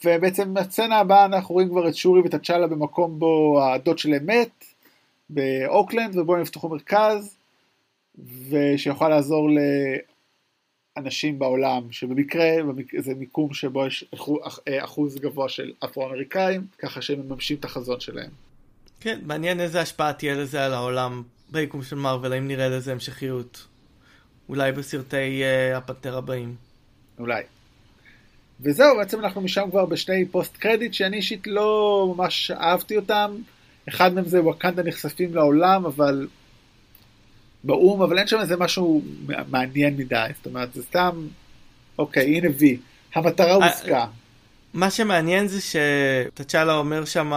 ובעצם בסצנה הבאה אנחנו רואים כבר את שורי ואת הצ'אלה במקום בו הדוד שלהם מת, באוקלנד, ובו הם יפתחו מרכז, ושיוכל לעזור לאנשים בעולם, שבמקרה זה מיקום שבו יש אחוז גבוה של אפרו-אמריקאים, ככה שהם מממשים את החזון שלהם. כן, מעניין איזה השפעה תהיה לזה על העולם ביקום של מארוול, האם נראה לזה המשכיות. אולי בסרטי uh, הפנתר הבאים. אולי. וזהו, בעצם אנחנו משם כבר בשני פוסט קרדיט שאני אישית לא ממש אהבתי אותם. אחד מהם זה וואקנדה נחשפים לעולם, אבל באו"ם, אבל אין שם איזה משהו מעניין מדי, זאת אומרת, זה סתם, אוקיי, הנה וי, המטרה הושגה. מה שמעניין זה שתצ'אלה אומר שם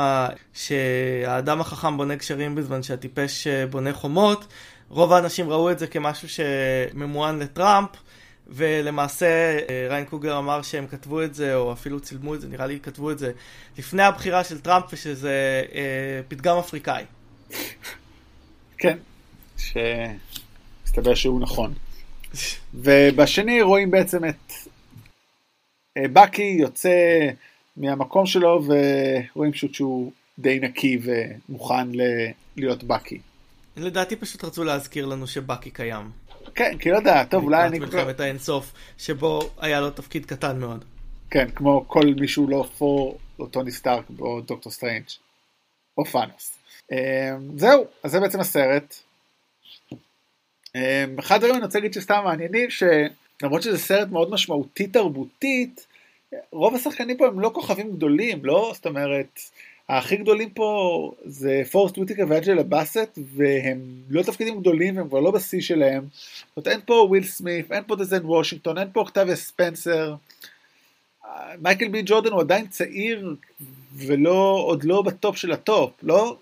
שהאדם החכם בונה גשרים בזמן שהטיפש בונה חומות. רוב האנשים ראו את זה כמשהו שממוען לטראמפ, ולמעשה ריין קוגר אמר שהם כתבו את זה, או אפילו צילמו את זה, נראה לי כתבו את זה, לפני הבחירה של טראמפ, ושזה אה, פתגם אפריקאי. כן, שמסתבר שהוא נכון. ובשני רואים בעצם את אה, בקי יוצא מהמקום שלו ורואים פשוט שהוא די נקי ומוכן להיות בקי. לדעתי פשוט רצו להזכיר לנו שבקי קיים. כן, כי לא יודע, טוב, אולי אני... לקראת מלחמת האינסוף, שבו היה לו תפקיד קטן מאוד. כן, כמו כל מי שהוא לא ת'ור או טוני סטארק או דוקטור סטרנג' או תאנוס. אמ, זהו, אז זה בעצם הסרט. אמ, אחד הדברים אני רוצה להגיד שסתם מעניינים, שלמרות שזה סרט מאוד משמעותי תרבותית, רוב השחקנים פה הם לא כוכבים גדולים, לא? זאת אומרת, הכי גדולים פה זה פורסט וויטיקה ואנג'לה באסט, והם לא תפקידים גדולים, הם כבר לא בשיא שלהם. זאת אומרת, אין פה וויל סמית, אין פה דנזל וושינגטון, אין פה אוקטביה ספנסר. מייקל בי ג'ורדן הוא עדיין צעיר, ולא, עוד לא בטופ של הטופ, לא?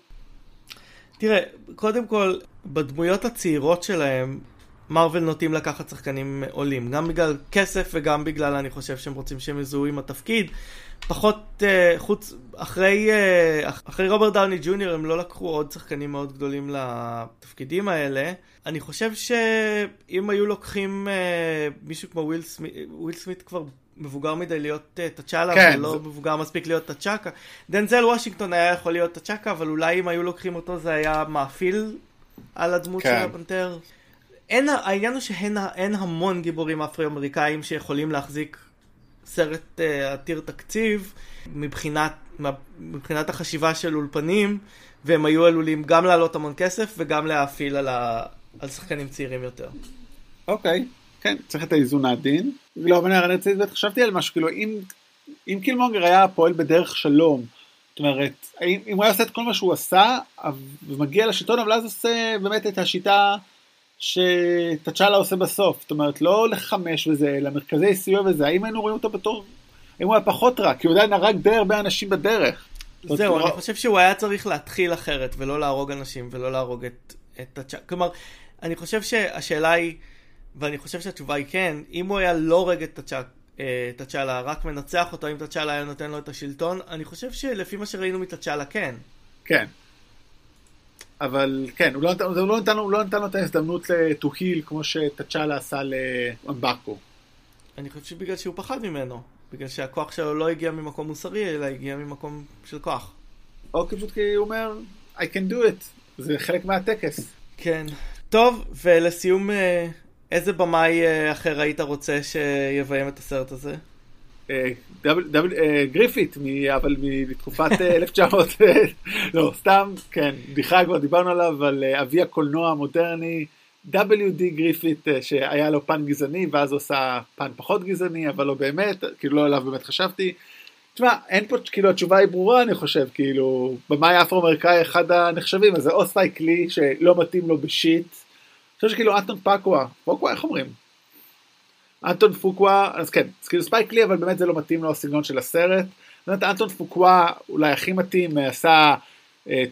תראה, קודם כל, בדמויות הצעירות שלהם, מרוויל נוטים לקחת שחקנים עולים, גם בגלל כסף וגם בגלל אני חושב שהם רוצים שהם יזוהו עם התפקיד. פחות uh, חוץ, אחרי, uh, אחרי רוברט דאוני ג'וניור הם לא לקחו עוד שחקנים מאוד גדולים לתפקידים האלה. אני חושב שאם היו לוקחים uh, מישהו כמו וויל סמית, וויל סמית כבר מבוגר מדי להיות uh, תצ'אלה, כן, ולא זה... מבוגר מספיק להיות תצ'אקה. דנזל וושינגטון היה יכול להיות תצ'אקה, אבל אולי אם היו לוקחים אותו זה היה מאפיל על הדמות כן. של הפנתר. אין, העניין הוא שאין המון גיבורים אפרו-אמריקאים שיכולים להחזיק סרט uh, עתיר תקציב מבחינת, מבחינת החשיבה של אולפנים, והם היו עלולים גם לעלות המון כסף וגם להאפיל על, ה, על שחקנים צעירים יותר. אוקיי, okay. כן, צריך את האיזון העדין. לא, אבל אני רוצה, חשבתי על משהו, כאילו, אם, אם קילמונגר היה פועל בדרך שלום, זאת אומרת, אם, אם הוא היה עושה את כל מה שהוא עשה, ומגיע לשלטון, אבל אז עושה באמת את השיטה שתצ'אלה עושה בסוף, זאת אומרת לא לחמש וזה, אלא מרכזי סיוע וזה, האם היינו רואים אותו בתור, האם הוא היה פחות רע, כי הוא עדיין הרג די הרבה אנשים בדרך. זהו, אני חושב שהוא היה צריך להתחיל אחרת, ולא להרוג אנשים, ולא להרוג את, את תצ'אלה, כלומר, אני חושב שהשאלה היא, ואני חושב שהתשובה היא כן, אם הוא היה לא הורג את תצ'אלה, אה, רק מנצח אותו, אם תצ'אלה היה נותן לו את השלטון, אני חושב שלפי מה שראינו מתצ'אלה כן. כן. אבל כן, הוא לא נתן, הוא לא נתן, הוא לא נתן לו את ההזדמנות to heal כמו שתצ'אלה עשה לאמבקו. אני חושב שבגלל שהוא פחד ממנו. בגלל שהכוח שלו לא הגיע ממקום מוסרי, אלא הגיע ממקום של כוח. או פשוט כי הוא אומר, I can do it. זה חלק מהטקס. כן. טוב, ולסיום, אה, איזה במאי אה, אחר היית רוצה שיביים את הסרט הזה? אה, אה, גריפית, אבל מתקופת 1900, אה, לא, סתם, כן, בדיחה כבר דיברנו עליו, על אבי הקולנוע המודרני, WD גריפית, שהיה לו פן גזעני, ואז עושה פן פחות גזעני, אבל לא באמת, כאילו לא עליו באמת חשבתי. תשמע, אין פה, כאילו התשובה היא ברורה אני חושב, כאילו, במאי אפרו-אמריקאי אחד הנחשבים, אז זה או ספייק לי שלא מתאים לו ב shit. אני חושב שכאילו אנטון פקווה, פקווה איך אומרים? אנטון פוקווה, אז כן, אז כאילו ספייק לי, אבל באמת זה לא מתאים לו הסגנון של הסרט. באמת אנטון פוקווה אולי הכי מתאים, עשה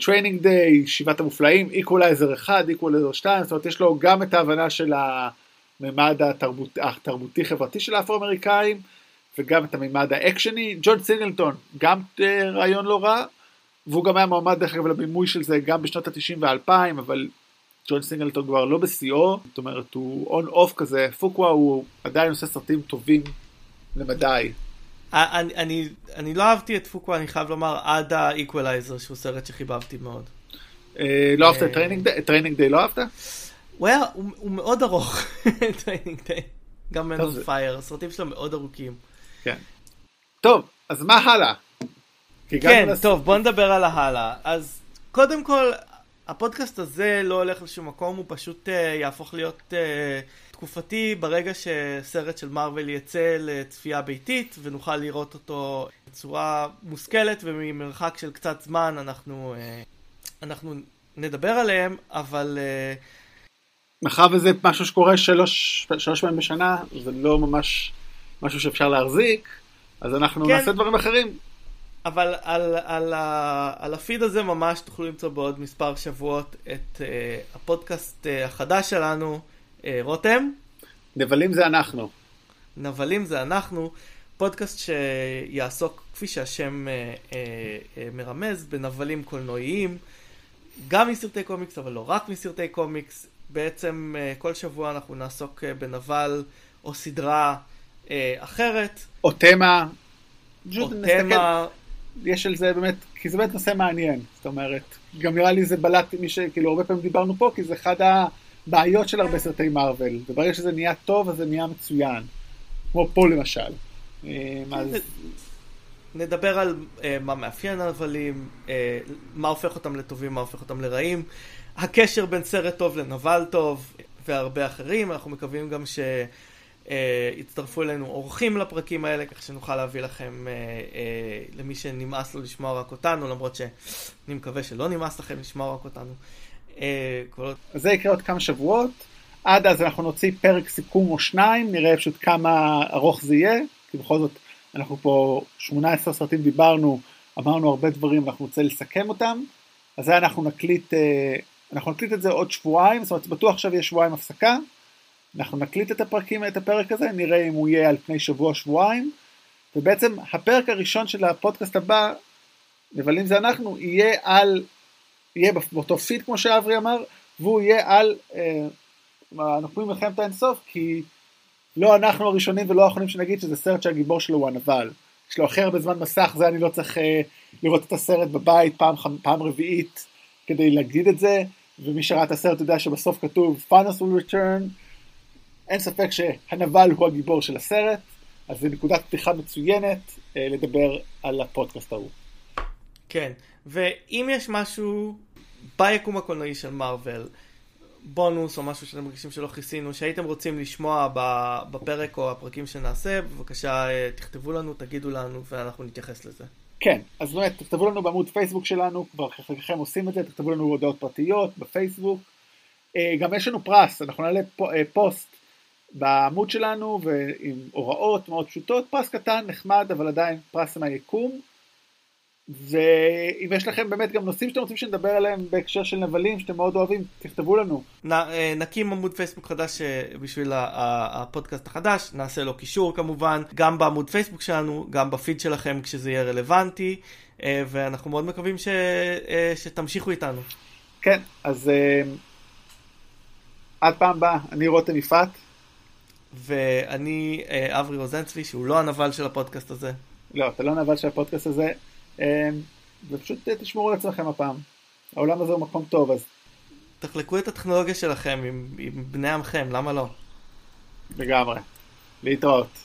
Training uh, Day, שבעת המופלאים, איקולייזר 1, איקולייזר 2, זאת אומרת יש לו גם את ההבנה של הממד התרבות, התרבותי-חברתי של האפרו-אמריקאים, וגם את הממד האקשני. ג'ון סינגלטון, גם uh, רעיון לא רע, והוא גם היה מועמד דרך אגב לבימוי של זה גם בשנות ה-90 וה-2000, אבל ג'ון סינגלטון כבר לא בשיאו, זאת אומרת הוא on off כזה, פוקווה הוא עדיין עושה סרטים טובים למדי. אני, אני, אני לא אהבתי את פוקווה, אני חייב לומר, עד האיקוולייזר, שהוא סרט שחיבבתי מאוד. אה, לא אהבת את Training Day? Training Day לא אהבת? הוא היה, הוא מאוד ארוך, Training Day. גם מן אוף פייר, הסרטים שלו מאוד ארוכים. כן. טוב, אז מה הלאה? כן, טוב, בוא נדבר על ההלאה. אז קודם כל, הפודקאסט הזה לא הולך לשום מקום, הוא פשוט uh, יהפוך להיות uh, תקופתי ברגע שסרט של מארוול יצא לצפייה ביתית ונוכל לראות אותו בצורה מושכלת וממרחק של קצת זמן אנחנו, uh, אנחנו נדבר עליהם, אבל... Uh, מאחר וזה משהו שקורה שלוש, שלוש פעמים בשנה, זה לא ממש משהו שאפשר להחזיק, אז אנחנו כן. נעשה דברים אחרים. אבל על, על, ה, על הפיד הזה ממש תוכלו למצוא בעוד מספר שבועות את uh, הפודקאסט uh, החדש שלנו, uh, רותם. נבלים זה אנחנו. נבלים זה אנחנו, פודקאסט שיעסוק, כפי שהשם uh, uh, uh, מרמז, בנבלים קולנועיים, גם מסרטי קומיקס, אבל לא רק מסרטי קומיקס. בעצם uh, כל שבוע אנחנו נעסוק uh, בנבל או סדרה uh, אחרת. או תמה. או תמה. יש על זה באמת, כי זה באמת נושא מעניין, זאת אומרת, גם נראה לי זה בלט מי שכאילו הרבה פעמים דיברנו פה, כי זה אחד הבעיות של הרבה סרטי מארוול, וברגע שזה נהיה טוב אז זה נהיה מצוין, כמו פה למשל. אה, אז... נדבר על uh, מה מאפיין הנבלים, uh, מה הופך אותם לטובים, מה הופך אותם לרעים, הקשר בין סרט טוב לנבל טוב והרבה אחרים, אנחנו מקווים גם ש... יצטרפו אלינו אורחים לפרקים האלה, כך שנוכל להביא לכם, uh, uh, למי שנמאס לו לשמוע רק אותנו, למרות שאני מקווה שלא נמאס לכם לשמוע רק אותנו. אז זה יקרה עוד כמה שבועות. עד אז אנחנו נוציא פרק סיכום או שניים, נראה פשוט כמה ארוך זה יהיה, כי בכל זאת אנחנו פה 18 סרטים דיברנו, אמרנו הרבה דברים, אנחנו רוצה לסכם אותם. אז זה אנחנו נקליט, אנחנו נקליט את זה עוד שבועיים, זאת אומרת בטוח עכשיו יש שבועיים הפסקה. אנחנו נקליט את הפרקים, את הפרק הזה, נראה אם הוא יהיה על פני שבוע-שבועיים, ובעצם הפרק הראשון של הפודקאסט הבא, נבלים זה אנחנו, יהיה על, יהיה באותו פיד כמו שאברי אמר, והוא יהיה על, אה, אנחנו קוראים מלחמת האינסוף, כי לא אנחנו הראשונים ולא האחרונים שנגיד שזה סרט שהגיבור שלו הוא הנבל. יש לו הכי הרבה זמן מסך, זה אני לא צריך אה, לראות את הסרט בבית פעם, פעם רביעית כדי להגיד את זה, ומי שראה את הסרט יודע שבסוף כתוב פאנוס will return, אין ספק שהנבל הוא הגיבור של הסרט, אז זו נקודת פתיחה מצוינת אה, לדבר על הפודקאסט ההוא. כן, ואם יש משהו ביקום הקולנועי של מארוול, בונוס או משהו שאתם מרגישים שלא כיסינו, שהייתם רוצים לשמוע בפרק או הפרקים שנעשה, בבקשה אה, תכתבו לנו, תגידו לנו ואנחנו נתייחס לזה. כן, אז באמת תכתבו לנו בעמוד פייסבוק שלנו, כבר חלקכם עושים את זה, תכתבו לנו הודעות פרטיות בפייסבוק. אה, גם יש לנו פרס, אנחנו נעלה פוסט בעמוד שלנו ועם הוראות מאוד פשוטות, פרס קטן, נחמד, אבל עדיין פרס מהיקום. ואם יש לכם באמת גם נושאים שאתם רוצים שנדבר עליהם בהקשר של נבלים שאתם מאוד אוהבים, תכתבו לנו. נ, אה, נקים עמוד פייסבוק חדש אה, בשביל הפודקאסט החדש, נעשה לו קישור כמובן, גם בעמוד פייסבוק שלנו, גם בפיד שלכם כשזה יהיה רלוונטי, אה, ואנחנו מאוד מקווים ש, שתמשיכו איתנו. כן, אז עד פעם הבאה, אני רותם יפעת. ואני אה, אברי רוזנצבי, שהוא לא הנבל של הפודקאסט הזה. לא, אתה לא הנבל של הפודקאסט הזה, אה, ופשוט אה, תשמורו על עצמכם הפעם. העולם הזה הוא מקום טוב, אז... תחלקו את הטכנולוגיה שלכם עם, עם בני עמכם, למה לא? לגמרי. להתראות.